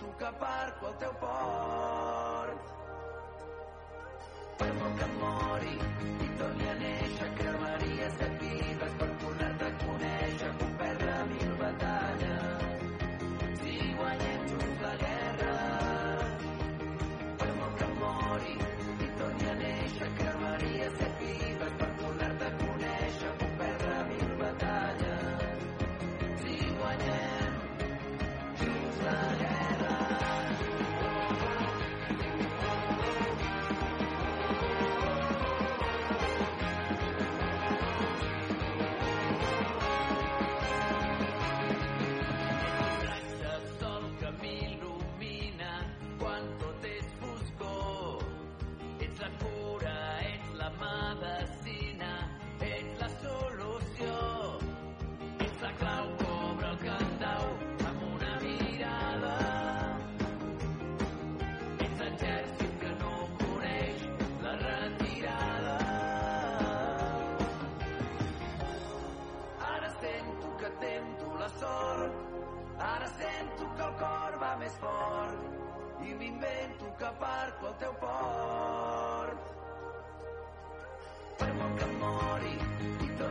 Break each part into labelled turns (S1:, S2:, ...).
S1: sento que parco al teu port. Per molt que mori i torni a néixer, cremaria set vides per fort i m'invento que parco al teu port. Molt que mori i torni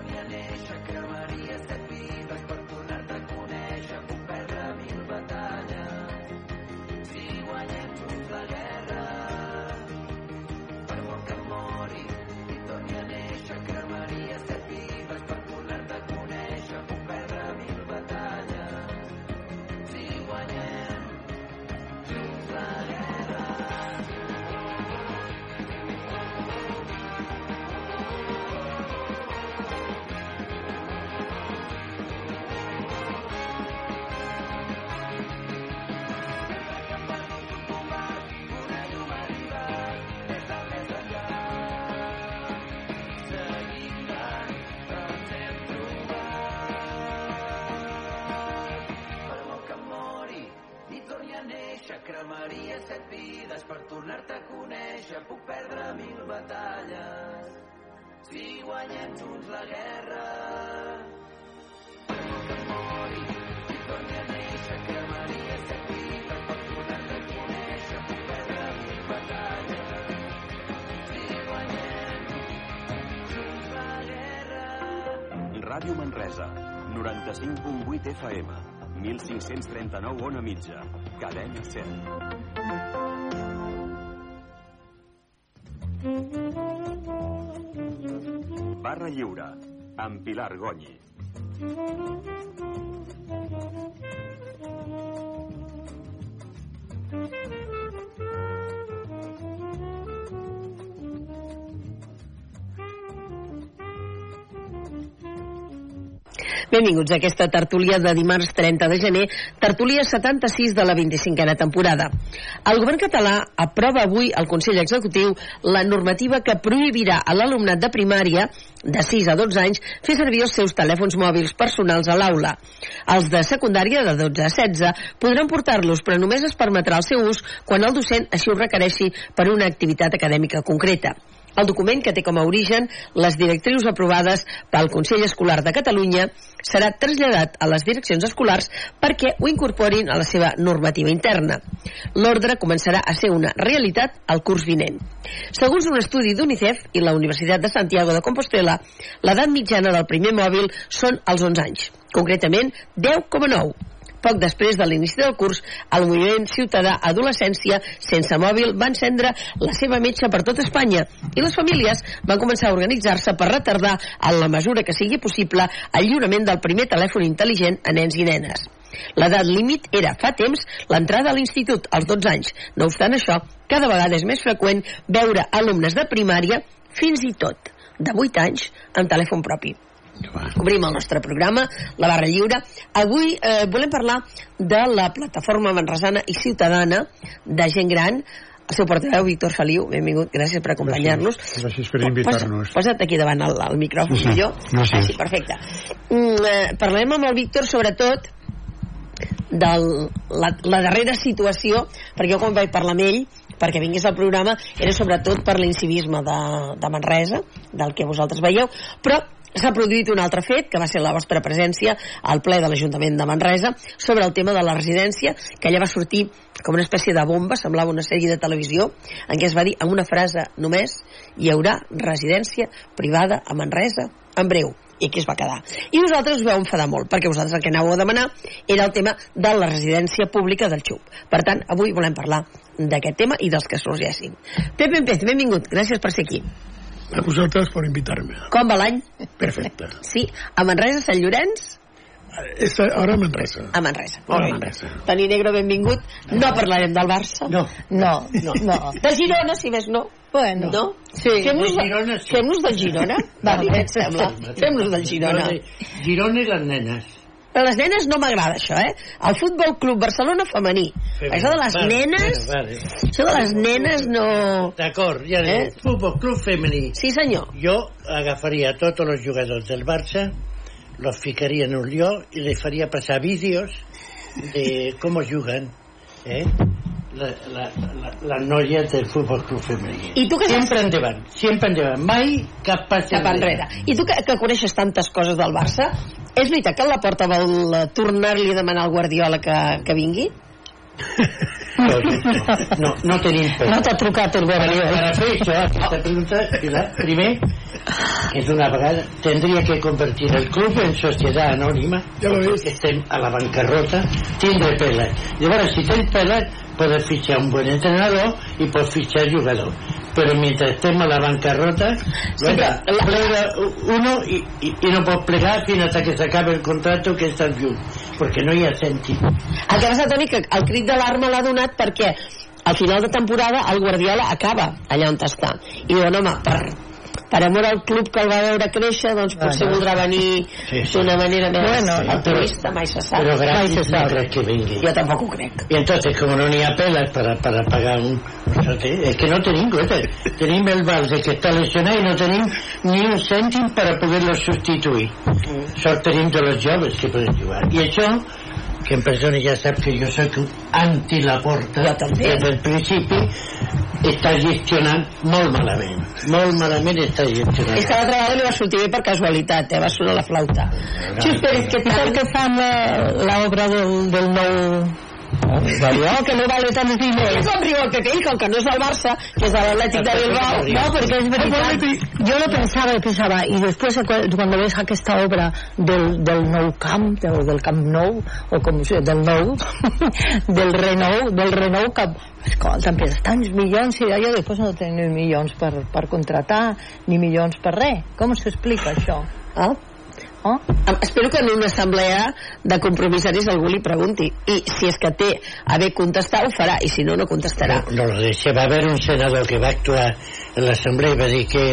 S1: cremaria set vides per tornar-te a conèixer. Puc perdre mil batalles si guanyem junts la guerra. A set per tornar-te a si la guerra.
S2: Ràdio Manresa, 95.8 FM, 1539 on a mitja, cadena 100. Barra Lliure, amb Pilar Gonyi.
S3: Benvinguts a aquesta tertúlia de dimarts 30 de gener, tertúlia 76 de la 25a temporada. El govern català aprova avui al Consell Executiu la normativa que prohibirà a l'alumnat de primària de 6 a 12 anys fer servir els seus telèfons mòbils personals a l'aula. Els de secundària de 12 a 16 podran portar-los, però només es permetrà el seu ús quan el docent així ho requereixi per una activitat acadèmica concreta. El document, que té com a origen les directrius aprovades pel Consell Escolar de Catalunya, serà traslladat a les direccions escolars perquè ho incorporin a la seva normativa interna. L'ordre començarà a ser una realitat el curs vinent. Segons un estudi d'UNICEF i la Universitat de Santiago de Compostela, l'edat mitjana del primer mòbil són els 11 anys, concretament 10,9. Poc després de l'inici del curs, el moviment ciutadà Adolescència sense mòbil va encendre la seva metxa per tot Espanya i les famílies van començar a organitzar-se per retardar, en la mesura que sigui possible, el lliurament del primer telèfon intel·ligent a nens i nenes. L'edat límit era, fa temps, l'entrada a l'institut, als 12 anys. No obstant això, cada vegada és més freqüent veure alumnes de primària, fins i tot de 8 anys, amb telèfon propi. Obrim el nostre programa, la barra lliure. Avui eh, volem parlar de la plataforma manresana i ciutadana de gent gran, el seu portaveu, Víctor Feliu, benvingut, gràcies per acompanyar-nos.
S4: Gràcies, gràcies per invitar-nos.
S3: Posa, posa't aquí davant el, el micròfon,
S4: Sí, sí.
S3: millor.
S4: Gràcies.
S3: Ah, sí, perfecte. Mm, eh, parlem amb el Víctor, sobretot, de la, la darrera situació, perquè jo quan vaig parlar amb ell, perquè vingués al programa, era sobretot per l'incivisme de, de Manresa, del que vosaltres veieu, però s'ha produït un altre fet, que va ser la vostra presència al ple de l'Ajuntament de Manresa, sobre el tema de la residència, que allà va sortir com una espècie de bomba, semblava una sèrie de televisió, en què es va dir amb una frase només hi haurà residència privada a Manresa en breu i aquí es va quedar. I nosaltres us vau enfadar molt, perquè vosaltres el que anàveu a demanar era el tema de la residència pública del XUP. Per tant, avui volem parlar d'aquest tema i dels que sorgessin. Pez, benvingut, gràcies per ser aquí.
S4: A vosaltres per invitar-me.
S3: Com va l'any?
S4: Perfecte.
S3: Sí, a Manresa, Sant Llorenç,
S4: És ara a Manresa.
S3: a Manresa.
S4: Ara
S3: Molt
S4: a
S3: bé.
S4: Manresa.
S3: Toni Negro, benvingut. No parlarem del Barça.
S4: No.
S5: No, no, no.
S3: De Girona, si més no.
S5: Bueno,
S3: No?
S5: sí.
S3: Fem-nos
S6: De Girona, sí.
S3: fem del Girona? Va, què et sembla? Fem-nos del Girona.
S6: Girona i les nenes.
S3: Però les nenes no m'agrada això, eh? El Futbol Club Barcelona femení. Això de les
S6: Vale,
S3: nenes...
S6: Vale, vale.
S3: Això de les nenes no...
S6: D'acord, ja
S3: Eh?
S6: eh? Futbol Club Femení.
S3: Sí, senyor.
S6: Jo agafaria tots els jugadors del Barça, los ficaria en un lloc i les faria passar vídeos de com juguen, eh? La, la, la, les noies del Futbol Club Femení.
S3: I tu que saps
S6: Sempre endavant, sempre endavant. Mai cap pas
S3: cap enrere. I tu que, que coneixes tantes coses del Barça, és veritat que la porta vol tornar-li a demanar al Guardiola que, que vingui?
S6: No, no tenim pes.
S5: No t'ha trucat el
S6: Per,
S5: Guardiola.
S6: per fer això, aquesta pregunta, Pilar, primer, que d'una vegada tindria que convertir el club en societat anònima,
S4: Ja
S6: que estem a la bancarrota, tindre pelat. Llavors, si tens pelat, podes fitxar un bon entrenador i pots fitxar jugador. Però mentre estem a la bancarrota, venga,
S3: però la-
S6: plega uno i, i, i no pot plegar fins hasta que s'acabe el contrato que estàs lluny, perquè no hi ha sentit.
S3: El que passa, Toni, que el crit d'alarma l'ha donat perquè al final de temporada el Guardiola acaba allà on està. I diuen, home, per, per amor al club que el va veure créixer, doncs potser
S5: Bueno.
S3: voldrà venir
S6: Sí, sí.
S3: d'una manera més
S5: Bueno,
S3: altruista, mai se sap.
S6: Però
S5: Mai
S6: gratis
S5: se
S6: no
S5: sap.
S6: crec que vingui.
S3: Jo tampoc ho crec.
S6: Y entonces, como no ni apelas para, para pagar un... Es que no tenim, coete. Tenim el Valde que està lesionat i no tenim ni un cèntim per poder-lo substituir. Sort tenim de los joves que poden jugar. I això, que en persona ja sap que jo soc un anti la porta
S3: Jo també.
S6: des del principi, està gestionant molt malament. Molt malament està gestionant.
S3: És que l'altra vegada li va sortir bé per casualitat, eh? va sonar la flauta. Tal?
S5: pel que fan la- l'obra del, del nou Guardiola, que no vale tants
S3: I
S5: diners.
S3: riu el Pepe, com que no és del Barça, que és de l'Atlètic de Bilbao,
S5: No, porque es verdad. Yo lo pensaba y pensaba, y después cu- cuando ves aquesta obra del, del Nou Camp, del, del Camp Nou, o com se del Nou, del Renou, del Renou Camp, escolta, empiezas tants milions i d'allò després no tenen milions per, per contratar, ni milions per res. Com s'explica això?
S3: Ah,
S5: Oh?
S3: Espero que en una assemblea de compromissaris algú li pregunti i si és que té a bé contestar ho farà i si no, no contestarà
S6: No, no lo deixa. Va haver un senador que va actuar en l'assemblea i va dir que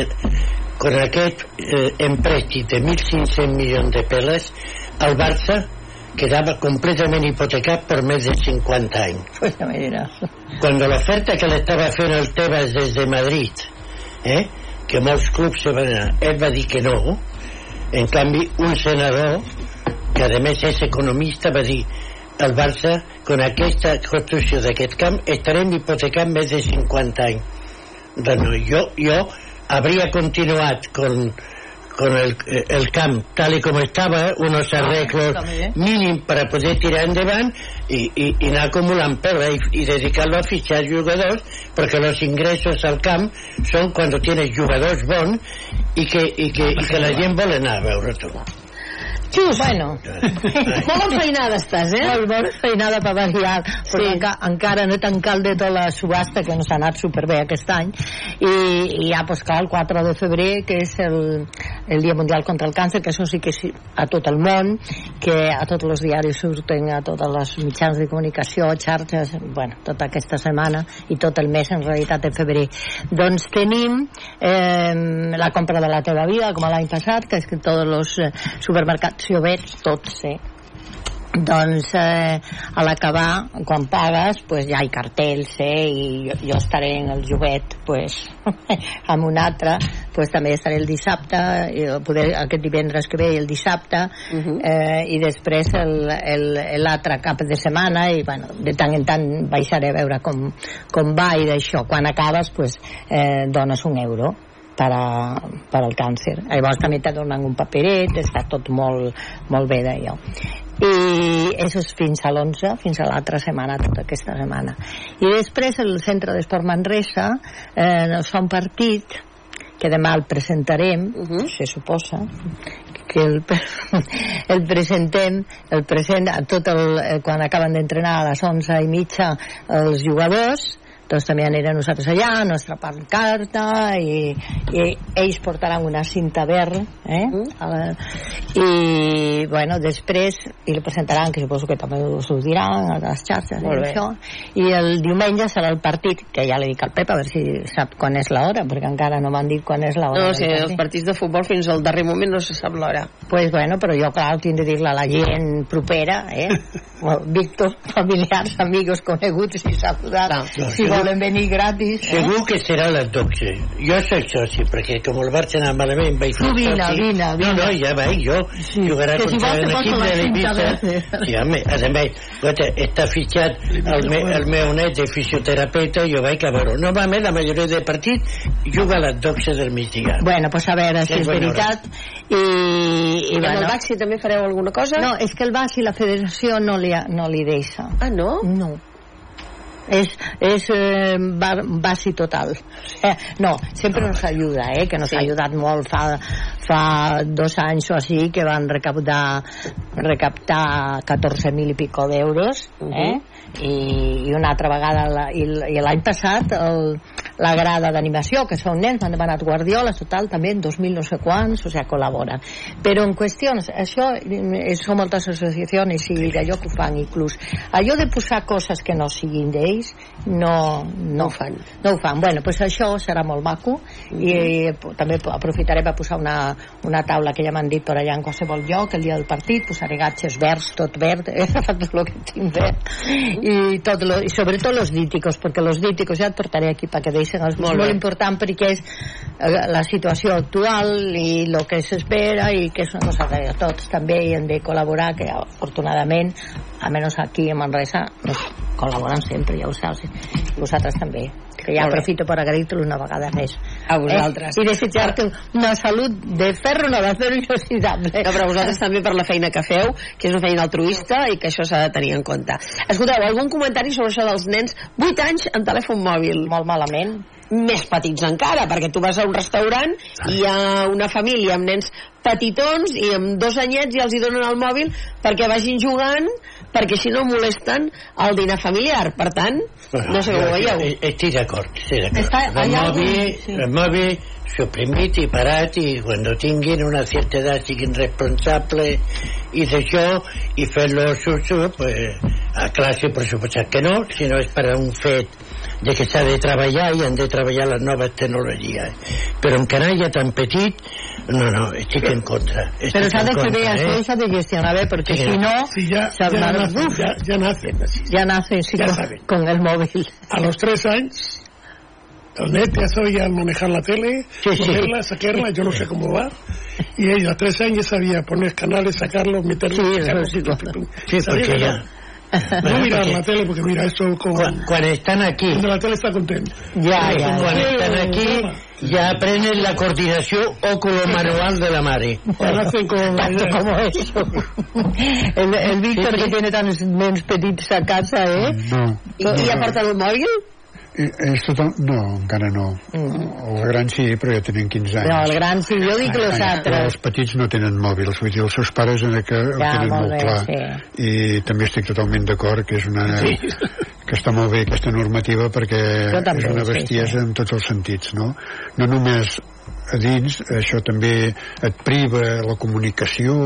S6: con aquest eh, emprèstit de 1.500 milions de peles el Barça quedava completament hipotecat per més de 50 anys.
S5: Pues ya me dirás.
S6: Cuando la oferta que le estaba haciendo el Tebas desde Madrid, ¿eh? que molts clubs se van anar, ell va dir que no, en canvi un senador, que a més és economista, va dir el Barça, con aquesta construcció d'aquest camp, estarem hipotecant més de 50 anys. Doncs jo, jo habría continuat con, con el, el camp tal y como estaba, unos arreglos
S5: está muy bien.
S6: mínim para poder tirar endavant i, i, i anar acumulant pela i, i dedicar-lo a fitxar jugadors perquè los ingressos al camp són quan tienes jugadors bons i que, i que, i que la gent vol anar a veure tu.
S3: Xus,
S5: Bueno,
S3: molt enfeinada estàs, eh?
S5: molt bona feinada per variar, però
S3: Sí.
S5: enca, encara no he tancat de tota la subhasta que ens ha anat superbé aquest any i, i ja, pues clar, el 4 de febrer que és el, el Dia Mundial contra el Càncer que això sí que sí, a tot el món que a tots els diaris surten a tots els mitjans de comunicació, xarxes bueno, tota aquesta setmana i tot el mes en realitat de febrer doncs tenim eh, la compra de la teva vida com l'any passat que és que tots els eh, supermercats Llobets, tots, eh? doncs eh, a l'acabar quan pagues pues ja hi ha cartells eh, i jo, jo estaré en el jovet pues, amb un altre pues, també estaré el dissabte i poder, aquest divendres que ve i el dissabte
S3: Uh -huh.
S5: eh, i després l'altre cap de setmana i bueno, de tant en tant baixaré a veure com, com va i d'això quan acabes pues, eh, dones un euro per, a, per al càncer. Llavors també te donen un paperet, està tot molt, molt bé d'allò. I això és fins a l'11, fins a l'altra setmana, tota aquesta setmana. I després el Centre d'Esport Manresa eh, fa un partit que demà el presentarem, uh -huh. se suposa, que el, el presentem, el present a tot el, eh, quan acaben d'entrenar a les 11 i mitja els jugadors, doncs també anirem nosaltres allà, nostra pancarta i, i ells portaran una cinta verd eh? Mm. La, i bueno, després i el presentaran, que suposo que també us ho diran a les xarxes i això i el diumenge serà el partit que ja li dic al Pep a veure si sap quan és l'hora perquè encara no m'han dit quan és l'hora
S3: No, o sigui, els partits de futbol fins al darrer moment no se sap l'hora.
S5: pues bueno, però jo clar, tinc de dir-la a la gent propera eh? Víctor, familiars, amigos coneguts i saludar
S3: Clar.
S5: si volen venir gratis eh?
S6: Segur que serà a les 12. Jo soc soci, perquè com el Barça anava malament, vaig
S5: Tu vine,
S6: soci.
S5: vine,
S6: No,
S5: vine.
S6: no, ja vaig, jo.
S5: Sí,
S6: Jugarà
S5: que si
S6: contra un equip
S5: la
S6: de l'Eivissa. Sí, home, a més, escolta, està fitxat el, me, el meu net de fisioterapeuta, jo vaig a veure. Normalment la majoria de partits juga a les 12 del migdia.
S5: Bueno, pues a veure si
S6: Sí,
S5: és
S6: bona
S5: veritat i, i
S3: I amb
S5: bueno,
S3: el Baxi també fareu alguna cosa?
S5: no, és que el Baxi la federació no li, no li deixa
S3: Ah, no?
S5: no és, és eh, ba- basi total. Eh, no, sempre nos ajuda eh, que nos ha ajudat molt fa, fa dos anys o així que van recaptar recaptar 14.000 i pico d'euros eh? I, i una altra vegada la, i, l'any passat el, la grada d'animació que són nens, m'han demanat guardioles total també en 2.000 no sé quants o sigui, col·laboren. Però en qüestions això eh, són moltes associacions i d'allò que ho fan inclús. Allò de posar coses que no siguin d'ells no, no, ho fan no ho fan, bueno, pues això serà molt maco i eh, també aprofitaré per posar una, una taula que ja m'han dit per allà en qualsevol lloc el dia del partit, posaré gatxes verds tot verd, he agafat tot el que tinc verd i, tot lo, i sobretot los díticos perquè los díticos ja et portaré aquí perquè deixen els molt, molt important perquè és eh, la situació actual i el que s'espera i que és una cosa que tots també hi hem de col·laborar que afortunadament almenys aquí a Manresa nos col·laboren sempre, ja ho saps vosaltres també que ja aprofito per agrair-te una vegada més
S3: A vosaltres.
S5: eh? i desitjar-te una salut de ferro no de ferro inoxidable
S3: No, però vosaltres també per la feina que feu, que és una feina altruista i que això s'ha de tenir en compte. Escolteu, algun comentari sobre això dels nens 8 anys en telèfon mòbil?
S5: molt malament
S3: Més petits encara, perquè tu vas a un restaurant i hi ha una família amb nens petitons i amb dos anyets i els hi donen el mòbil perquè vagin jugant perquè si no molesten el dinar familiar. Per tant, no sé com ho veieu.
S6: Eh, Estic d'acord, estic d'acord. El mòbil,
S5: sí.
S6: el mòbil suprimit i parat i quan tinguin una certa edat siguin responsables i d'això i fer-lo uso pues, a classe per suposat que no si no és per un fet de que s'ha de treballar i han de treballar les noves tecnologies però en canalla tan petit no, no, estic en contra estic
S5: però s'ha de fer bé,
S6: contra,
S5: això
S6: eh?
S5: s'ha de gestionar bé perquè
S6: Sí.
S5: si no
S4: Sí, ya, ya, nacen, ya, ya nacen así.
S5: ya nace sí,
S4: Ya
S5: con,
S4: saben.
S5: con el móvil
S4: A los tres años, el net ya sabía manejar la tele,
S6: Sí, sí.
S4: ponerla, sacarla, yo no sé cómo va. Y ella a tres años sabía poner canales, sacarlos, meterlos.
S5: Sí,
S4: sacarlos,
S5: eso sí,
S4: pum, pum, pum.
S6: Sí,
S4: Sabía
S6: porque
S4: que
S6: ya...
S4: no. No mirar la tele porque mira esto con...
S6: Quan, quan estan aquí
S4: Cuando la tele está contenta.
S5: ja, ja,
S6: quan
S5: ja.
S6: estan aquí ja aprenen la coordinació oculomanual de la mare
S4: Ya nacen con...
S5: tanto como eso el, el Víctor
S6: Sí, sí.
S5: que tiene tants nens petits a casa eh?
S7: No,
S3: I, i ja porten el mòbil?
S7: Eh, és total... no, encara no. Els grans sí, però ja tenen 15 anys.
S5: no, el gran sí, jo dic los
S7: Però
S5: altres
S7: els petits no tenen mòbils, vull dir, els seus pares en que ho
S5: Ja,
S7: tenen
S5: molt
S7: molt
S5: bé,
S7: clar.
S5: sí.
S7: I també estic totalment d'acord que és una... que està molt bé aquesta normativa perquè
S5: també,
S7: és una
S5: sí,
S7: bestiesa
S5: sí.
S7: en tots els sentits, no? No només a dins, això també et priva la comunicació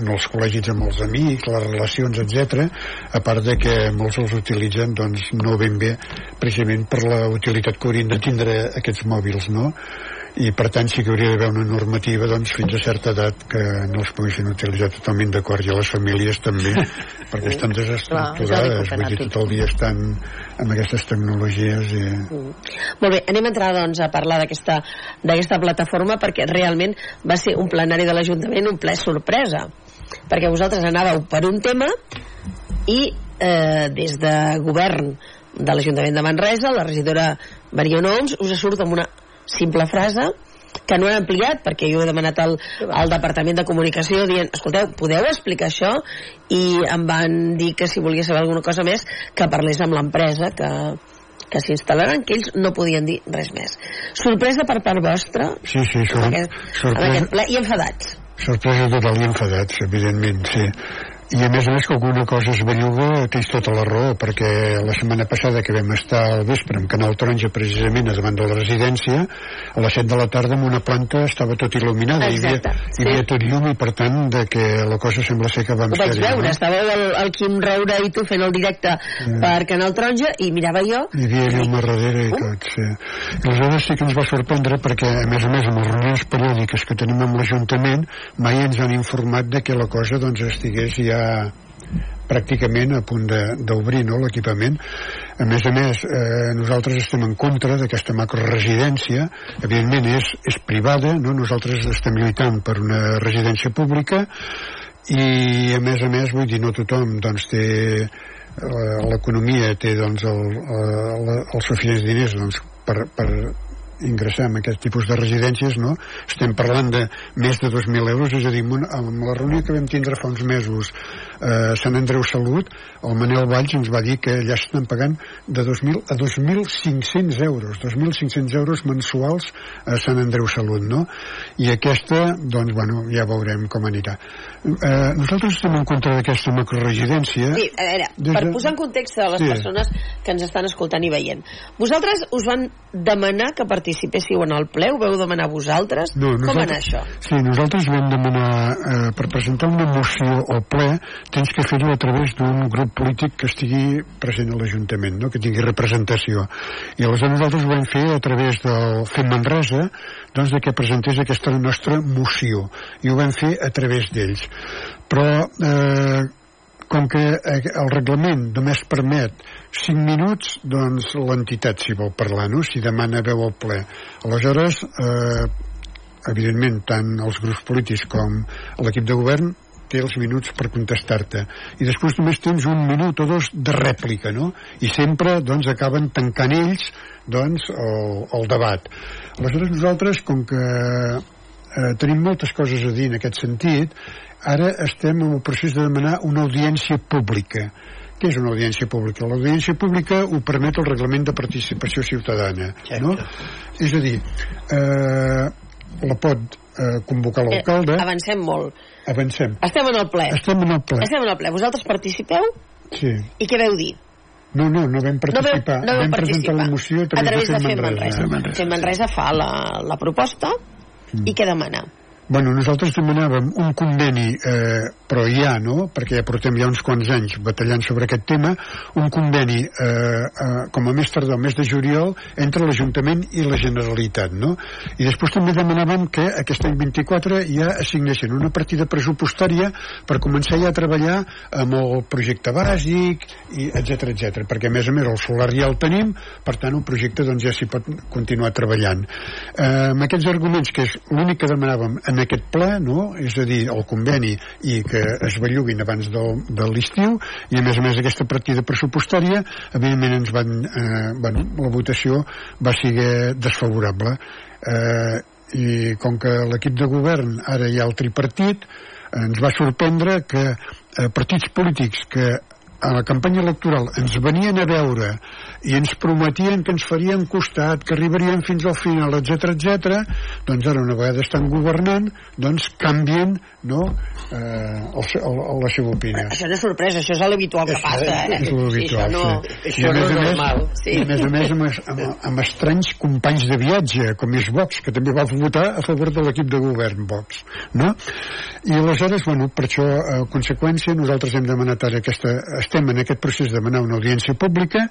S7: en els col·legis amb els amics, les relacions, etc. a part de que molts els utilitzen doncs no ben bé precisament per la utilitat que haurien de tindre aquests mòbils, no? I per tant sí que hauria d'haver una normativa doncs, fins a certa edat que no els poguessin utilitzar totalment d'acord. I a les famílies també perquè estan desestructurades. Vull
S5: que
S7: dir, tot el dia estan amb aquestes tecnologies i...
S3: Molt bé, anem a entrar doncs a parlar d'aquesta plataforma perquè realment va ser un plenari de l'Ajuntament un ple sorpresa perquè vosaltres anàveu per un tema i eh, des de govern de l'Ajuntament de Manresa la regidora Mariona Oms us surt amb una simple frase que no han ampliat, perquè jo he demanat al, al Departament de Comunicació dient, escolteu, podeu explicar això? I em van dir que si volia saber alguna cosa més, que parlés amb l'empresa, que, que s'instal·laran, que ells no podien dir res més. Sorpresa per part vostra
S7: Sí, sí, sor
S3: aquest,
S7: sorpresa,
S3: aquest ple, i enfadats.
S7: sorpresa total i enfadats, evidentment, sí. I a més a més que alguna cosa es belluga tens tota la raó, perquè la setmana passada que vam estar al vespre amb Canal Taronja precisament a davant de la residència, a les 7 de la tarda en una planta estava tot il·luminada, hi havia,
S3: Exacte, sí.
S7: hi havia tot llum i per tant de que la cosa sembla ser que va en
S3: Ho vaig veure,
S7: no?
S3: estàveu el, el Quim Raura i tu fent el directe per Canal Taronja i mirava jo
S7: Hi havia llum a darrere i tot, sí. I aleshores sí que ens va sorprendre perquè, a més a més, amb les reunions periòdiques que tenim amb l'Ajuntament, mai ens han informat de que la cosa doncs, estigués ja pràcticament a punt d'obrir no, l'equipament. A més a més, eh, nosaltres estem en contra d'aquesta macroresidència. Evidentment és, és privada, no? nosaltres estem lluitant per una residència pública i a més a més, vull dir, no tothom doncs, té eh, l'economia té doncs, el, el, els suficients diners doncs, per, per ingressar en aquest tipus de residències, no? Estem parlant de més de 2.000 euros, és a dir, amb la reunió que vam tindre fa uns mesos a Sant Andreu Salut, el Manel Valls ens va dir que allà estan pagant de 2.000 a 2.500 euros, 2.500 euros mensuals a Sant Andreu Salut, no? I aquesta, doncs, bueno, ja veurem com anirà. Eh, nosaltres estem en contra d'aquesta macroresidència.
S3: Sí, a veure,
S7: Des
S3: per
S7: de-
S3: posar en context a les
S7: Sí.
S3: persones que ens estan escoltant i veient. Vosaltres us van demanar que participéssiu en el ple? Ho veu demanar vosaltres?
S7: No,
S3: Com va anar
S7: nosaltres-
S3: això?
S7: Sí, nosaltres vam demanar, eh, per presentar una moció al ple, tens que fer-ho a través d'un grup polític que estigui present a l'Ajuntament, no? que tingui representació. I aleshores nosaltres ho vam fer a través del Fem Manresa, doncs de que presentés aquesta nostra moció. I ho vam fer a través d'ells. Però eh, com que eh, el reglament només permet 5 minuts, doncs l'entitat s'hi vol parlar, no? Si demana veu al ple. Aleshores, eh, evidentment, tant els grups polítics com l'equip de govern té els minuts per contestar-te i després només tens un minut o dos de rèplica no? i sempre doncs acaben tancant ells doncs el, el debat aleshores nosaltres com que eh, tenim moltes coses a dir en aquest sentit ara estem en el procés de demanar una audiència pública què és una audiència pública? L'audiència pública ho permet el reglament de participació ciutadana, no? És a dir, eh, la pot eh, convocar l'alcalde,
S3: Eh, avancem molt.
S7: Avancem.
S3: Estem en el ple.
S7: Estem en el ple.
S3: Estem en el ple. Vosaltres participeu?
S7: Sí.
S3: I què veu dir?
S7: No, no, no vam
S3: No veu,
S7: participar.
S3: no veu
S7: vam
S3: participar.
S7: presentar la moció a través,
S3: de
S7: Fem
S3: Fem Manresa.
S7: Manresa.
S3: Fem Manresa fa la, la proposta i què demana?
S7: Bueno, nosaltres demanàvem un conveni, eh, però ja, no?, perquè ja portem ja uns quants anys batallant sobre aquest tema, un conveni, eh, eh, com a més tardor, el mes de juliol, entre l'Ajuntament i la Generalitat, no? I després també demanàvem que aquest any 24 ja assignessin una partida pressupostària per començar ja a treballar amb el projecte bàsic, i etc etc. perquè a més a més el solar ja el tenim, per tant el projecte doncs, ja s'hi pot continuar treballant. Eh, amb aquests arguments, que és l'únic que demanàvem en aquest ple, no? és a dir, el conveni i que es belluguin abans del, de l'estiu, i a més a més aquesta partida pressupostària, evidentment ens van, eh, bueno, la votació va ser desfavorable. Eh, i com que l'equip de govern ara hi ha el tripartit, ens va sorprendre que eh, partits polítics que a la campanya electoral ens venien a veure i ens prometien que ens farien costat, que arribarien fins al final, etc etc. doncs ara una vegada estan governant, doncs canvien no, eh, el, el, el, la seva opinió.
S3: Això no és sorpresa, això és l'habitual que passa, eh?
S7: És l'habitual,
S3: això no...
S7: sí.
S6: Això
S7: I a
S6: no
S7: més
S6: és
S7: a més-
S6: normal.
S3: Sí.
S7: I a més a més amb, amb, amb estranys companys de viatge, com és Vox, que també va votar a favor de l'equip de govern Vox, no? I aleshores, bueno, per això, a conseqüència, nosaltres hem demanat ara aquesta, estem en aquest procés de demanar una audiència pública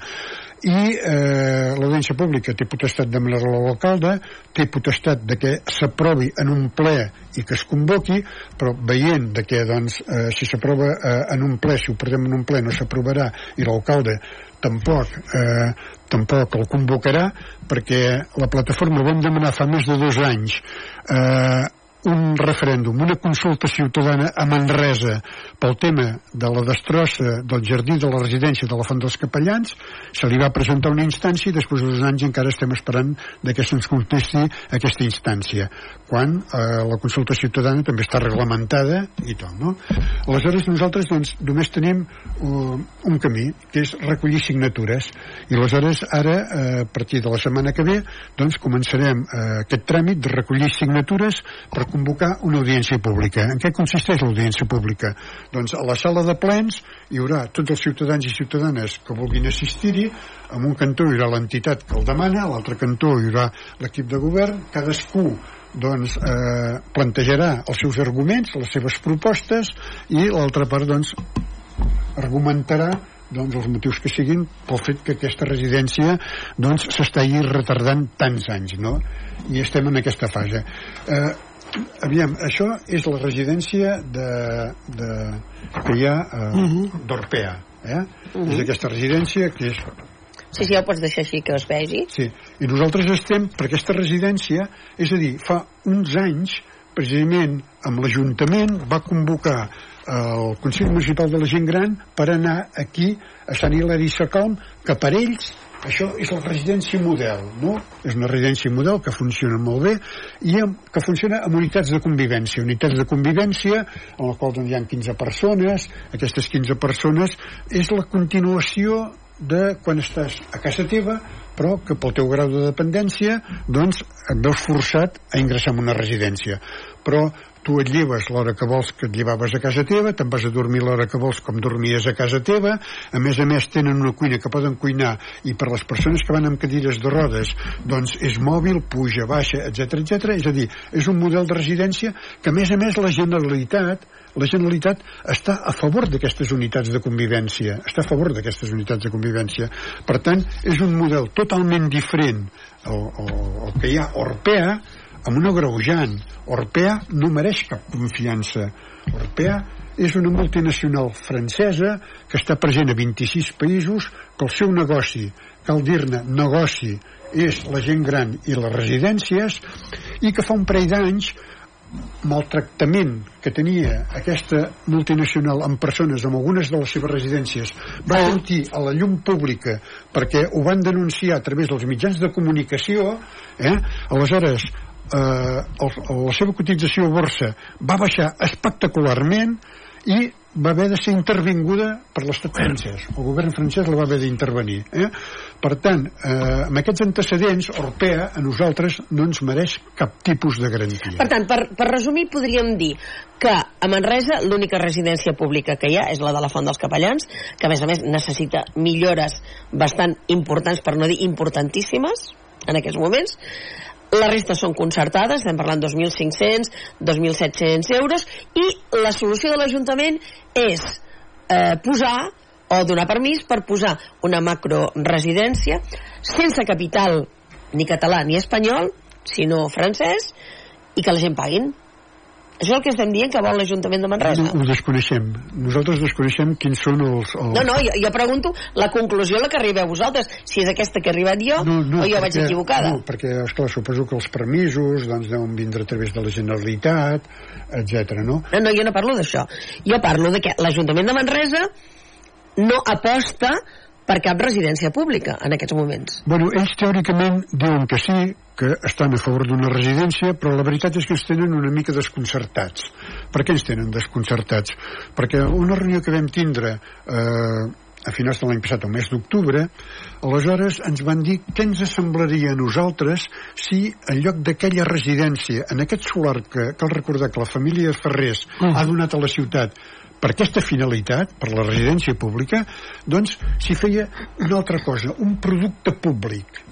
S7: i eh, l'audiència pública té potestat de demanar-la a l'alcalde, té potestat de que s'aprovi en un ple i que es convoqui, però veient de que doncs, eh, si s'aprova eh, en un ple, si ho perdem en un ple no s'aprovarà i l'alcalde tampoc eh, tampoc el convocarà perquè la plataforma vam demanar fa més de dos anys eh, un referèndum, una consulta ciutadana a Manresa pel tema de la destrossa del jardí de la residència de la Font dels Capellans, se li va presentar una instància i després de dos anys encara estem esperant que se'ns contesti aquesta instància, quan eh, la consulta ciutadana també està reglamentada i tot, no? Aleshores nosaltres doncs, només tenim uh, un camí, que és recollir signatures, i aleshores ara, eh, a partir de la setmana que ve, doncs començarem eh, aquest tràmit de recollir signatures per convocar una audiència pública. En què consisteix l'audiència pública? Doncs a la sala de plens hi haurà tots els ciutadans i ciutadanes que vulguin assistir-hi, en un cantó hi haurà l'entitat que el demana, a l'altre cantó hi haurà l'equip de govern, cadascú doncs, eh, plantejarà els seus arguments, les seves propostes i l'altra part doncs, argumentarà doncs, els motius que siguin pel fet que aquesta residència doncs, s'està retardant tants anys no? i estem en aquesta fase eh, aviam, això és la residència de, de, que hi ha eh, uh -huh. d'Orpea eh? Uh -huh. és aquesta residència que és
S3: Sí, sí, ja ho pots deixar així que es vegi.
S7: Sí, i nosaltres estem per aquesta residència, és a dir, fa uns anys, precisament amb l'Ajuntament va convocar el Consell Municipal de la Gent Gran per anar aquí a Sant Hilari Sacalm, que per ells això és la residència model, no? És una residència model que funciona molt bé i amb, que funciona amb unitats de convivència. Unitats de convivència en les quals doncs, hi ha 15 persones. Aquestes 15 persones és la continuació de quan estàs a casa teva però que pel teu grau de dependència doncs et veus forçat a ingressar en una residència però tu et lleves l'hora que vols que et llevaves a casa teva, te'n vas a dormir l'hora que vols com dormies a casa teva, a més a més tenen una cuina que poden cuinar i per les persones que van amb cadires de rodes doncs és mòbil, puja, baixa, etc etc. és a dir, és un model de residència que a més a més la Generalitat la Generalitat està a favor d'aquestes unitats de convivència, està a favor d'aquestes unitats de convivència. Per tant, és un model totalment diferent al, al, al que hi ha Orpea, amb una greujant. Orpea no mereix cap confiança. Orpea és una multinacional francesa que està present a 26 països, que el seu negoci, cal dir-ne negoci, és la gent gran i les residències, i que fa un parell d'anys maltractament que tenia aquesta multinacional amb persones amb algunes de les seves residències va sortir a la llum pública perquè ho van denunciar a través dels mitjans de comunicació eh? aleshores eh, el, la seva cotització a borsa va baixar espectacularment i va haver de ser intervinguda per l'estat francès. El govern francès la va haver d'intervenir. Eh? Per tant, eh, amb aquests antecedents, Orpea a nosaltres no ens mereix cap tipus de garantia.
S3: Per tant, per, per resumir, podríem dir que a Manresa l'única residència pública que hi ha és la de la Font dels Capellans, que a més a més necessita millores bastant importants, per no dir importantíssimes, en aquests moments, la resta són concertades, estem parlant 2.500, 2.700 euros, i la solució de l'Ajuntament és eh, posar o donar permís per posar una macroresidència sense capital ni català ni espanyol, sinó francès, i que la gent paguin. Això és el que estem dient que vol l'Ajuntament de Manresa.
S7: No, ho desconeixem. Nosaltres desconeixem quins són els... els...
S3: No, no, jo, jo pregunto la conclusió a la que arribeu vosaltres, si és aquesta que he arribat jo
S7: no, no,
S3: o jo
S7: perquè,
S3: vaig equivocada.
S7: No, perquè, esclar, suposo que els permisos doncs, deuen vindre a través de la Generalitat, etc. no?
S3: No, no, jo no parlo d'això. Jo parlo de que l'Ajuntament de Manresa no aposta per cap residència pública en aquests moments.
S7: Bueno, ells teòricament diuen que sí, que estan a favor d'una residència, però la veritat és que ens tenen una mica desconcertats. Per què ens tenen desconcertats? Perquè una reunió que vam tindre eh, a finals de l'any passat, al mes d'octubre, aleshores ens van dir què ens semblaria a nosaltres si en lloc d'aquella residència, en aquest solar que cal recordar que la família Ferrés mm. ha donat a la ciutat per aquesta finalitat, per la residència pública, doncs s'hi feia una altra cosa, un producte públic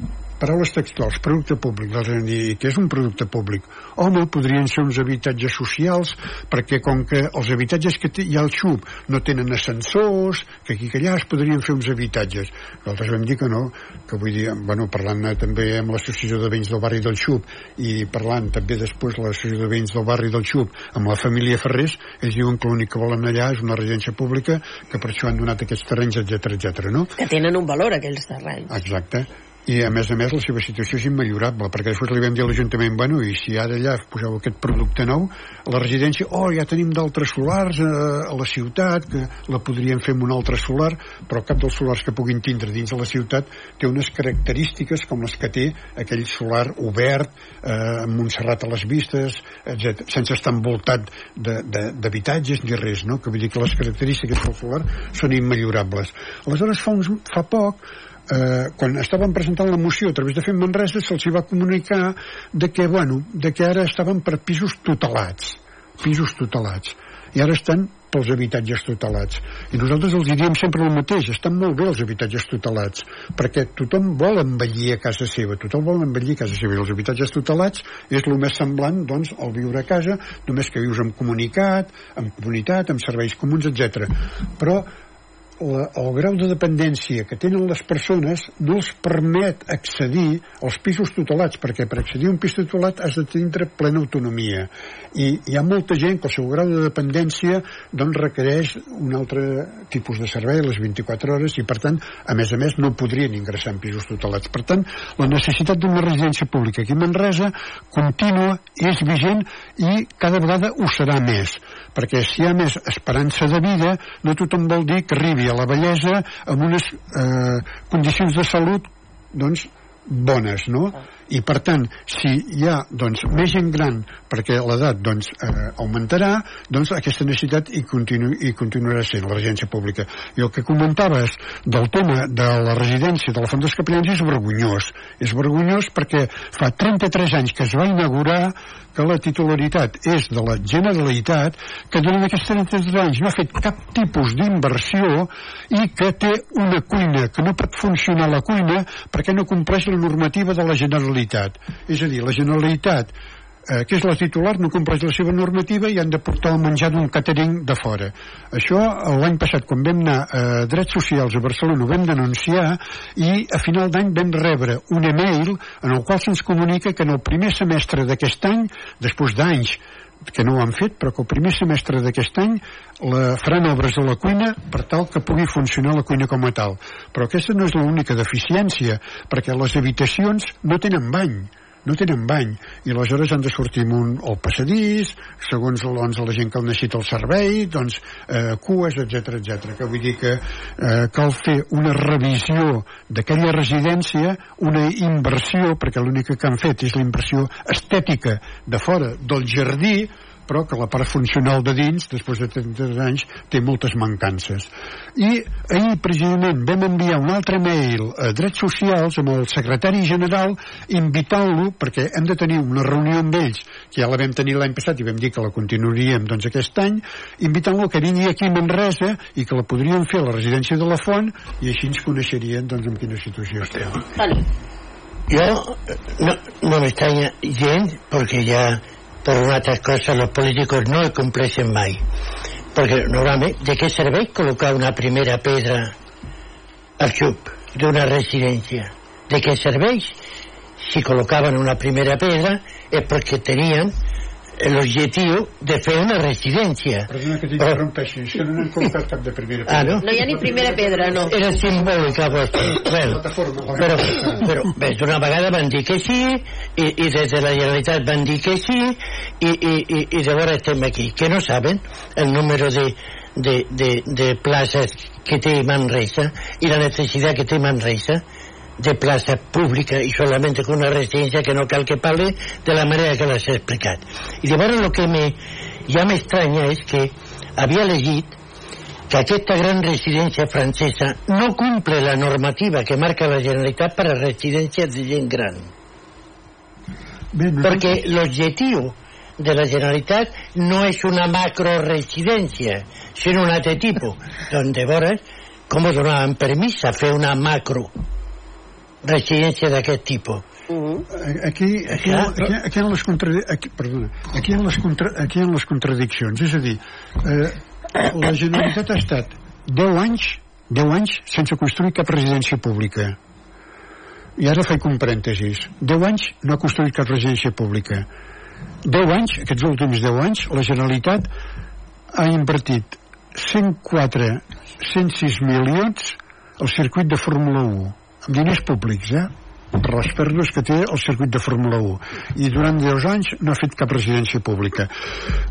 S7: paraules textuals, producte públic els hem dit, que és un producte públic home, podrien ser uns habitatges socials perquè com que els habitatges que hi ha al XUP no tenen ascensors que aquí que allà es podrien fer uns habitatges nosaltres vam dir que no que vull dir, bueno, parlant també amb l'associació de veïns del barri del XUP i parlant també després l'associació de veïns del barri del XUP amb la família Ferrés ells diuen que l'únic que volen allà és una residència pública que per això han donat aquests terrenys, etc etc. no?
S3: Que tenen un valor aquells terrenys.
S7: Exacte i a més a més la seva situació és immillorable perquè després li vam dir a l'Ajuntament bueno, i si ara allà poseu aquest producte nou la residència, oh ja tenim d'altres solars a, a la ciutat que la podríem fer amb un altre solar però cap dels solars que puguin tindre dins de la ciutat té unes característiques com les que té aquell solar obert eh, amb Montserrat a les vistes etc sense estar envoltat d'habitatges ni res, no? que vull dir que les característiques del solar són immillorables aleshores fa, uns, fa poc eh, quan estaven presentant la moció a través de Fem Manresa se'ls va comunicar de que, bueno, de que ara estaven per pisos tutelats pisos tutelats. I ara estan pels habitatges tutelats. I nosaltres els diríem sempre el mateix estan molt bé els habitatges tutelats perquè tothom vol envellir a casa seva tothom vol envellir a casa seva. I els habitatges tutelats és el més semblant doncs al viure a casa només que vius amb comunicat amb comunitat, amb serveis comuns, etc. però la, el grau de dependència que tenen les persones no els permet accedir als pisos tutelats, perquè per accedir a un pis tutelat has de tindre plena autonomia. I hi ha molta gent que el seu grau de dependència doncs, requereix un altre tipus de servei a les 24 hores i, per tant, a més a més, no podrien ingressar en pisos tutelats. Per tant, la necessitat d'una residència pública aquí a Manresa continua, és vigent i cada vegada ho serà més, perquè si hi ha més esperança de vida, no tothom vol dir que arribi a la bellesa amb unes eh, condicions de salut doncs bones, no? I per tant, si hi ha doncs, més gent gran perquè l'edat doncs, eh, augmentarà, doncs aquesta necessitat hi, continu, hi continuarà sent la residència pública. I el que comentaves del tema de la residència de la Font dels Capellans és vergonyós. És vergonyós perquè fa 33 anys que es va inaugurar que la titularitat és de la Generalitat, que durant aquests 33 anys no ha fet cap tipus d'inversió i que té una cuina, que no pot funcionar la cuina perquè no compleix la normativa de la Generalitat. És a dir, la Generalitat eh, que és la titular, no compleix la seva normativa i han de portar el menjar d'un catering de fora. Això l'any passat, quan vam anar a Drets Socials a Barcelona, ho vam denunciar i a final d'any vam rebre un e-mail en el qual se'ns comunica que en el primer semestre d'aquest any, després d'anys que no ho han fet, però que el primer semestre d'aquest any la, faran obres a la cuina per tal que pugui funcionar la cuina com a tal. Però aquesta no és l'única deficiència, perquè les habitacions no tenen bany no tenen bany i aleshores han de sortir un, al passadís segons doncs, la gent que el necessita el servei doncs eh, cues, etc etc. que vull dir que eh, cal fer una revisió d'aquella residència una inversió perquè l'única que han fet és la inversió estètica de fora del jardí però que la part funcional de dins, després de 33 anys, té moltes mancances. I ahir, precisament, vam enviar un altre mail a Drets Socials amb el secretari general invitant-lo, perquè hem de tenir una reunió amb ells, que ja la vam tenir l'any passat i vam dir que la continuaríem doncs, aquest any, invitant-lo que vingui aquí a Manresa i que la podríem fer a la residència de la Font i així ens coneixerien doncs, en quina situació estem.
S6: Jo no, no me extraña gens perquè ja por una altra cosa los políticos no el compleixen mai. Perquè normalment de què serveix col·locar una primera pedra al xup d'una residència? De què serveix? Si col·locaven una primera pedra és perquè tenien l'objectiu de fer una residència.
S7: Perdona que t'interrompeixi, això no n'han col·locat cap de primera pedra.
S6: Ah, no?
S3: No hi ha ni primera pedra, no.
S6: Era simbòlica, vostra. bueno, però, però bé, d'una vegada van dir que sí, i, i des de la Generalitat van dir que sí, i, i, i, i llavors estem aquí. Que no saben el número de, de, de, de places que té Manresa i la necessitat que té Manresa de plaça pública i solament con una residència que no cal que parle de la manera que l'has explicat. I llavors el que me, ja m'estranya és que havia llegit que aquesta gran residència francesa no cumple la normativa que marca la Generalitat per a residències de gent gran.
S7: Bé, no
S6: Perquè l'objectiu de la Generalitat no és una macroresidència, sinó un altre tipus. Doncs llavors, com donaven permís a fer una macro residència d'aquest tipus?
S7: aquí, aquí, aquí, aquí, en les contradi... aquí, perdona, aquí, en les contra... aquí en les contradiccions. És a dir eh, la Generalitat ha estat 10 anys 10 anys sense construir cap residència pública. I ara faig un parèntesis. 10 anys no ha construït cap residència pública. 10 anys, aquests últims 10 anys la Generalitat ha invertit 104 106 milions al circuit de Fórmula 1 amb diners públics, eh? Per les pèrdues que té el circuit de Fórmula 1 i durant 10 anys no ha fet cap residència pública.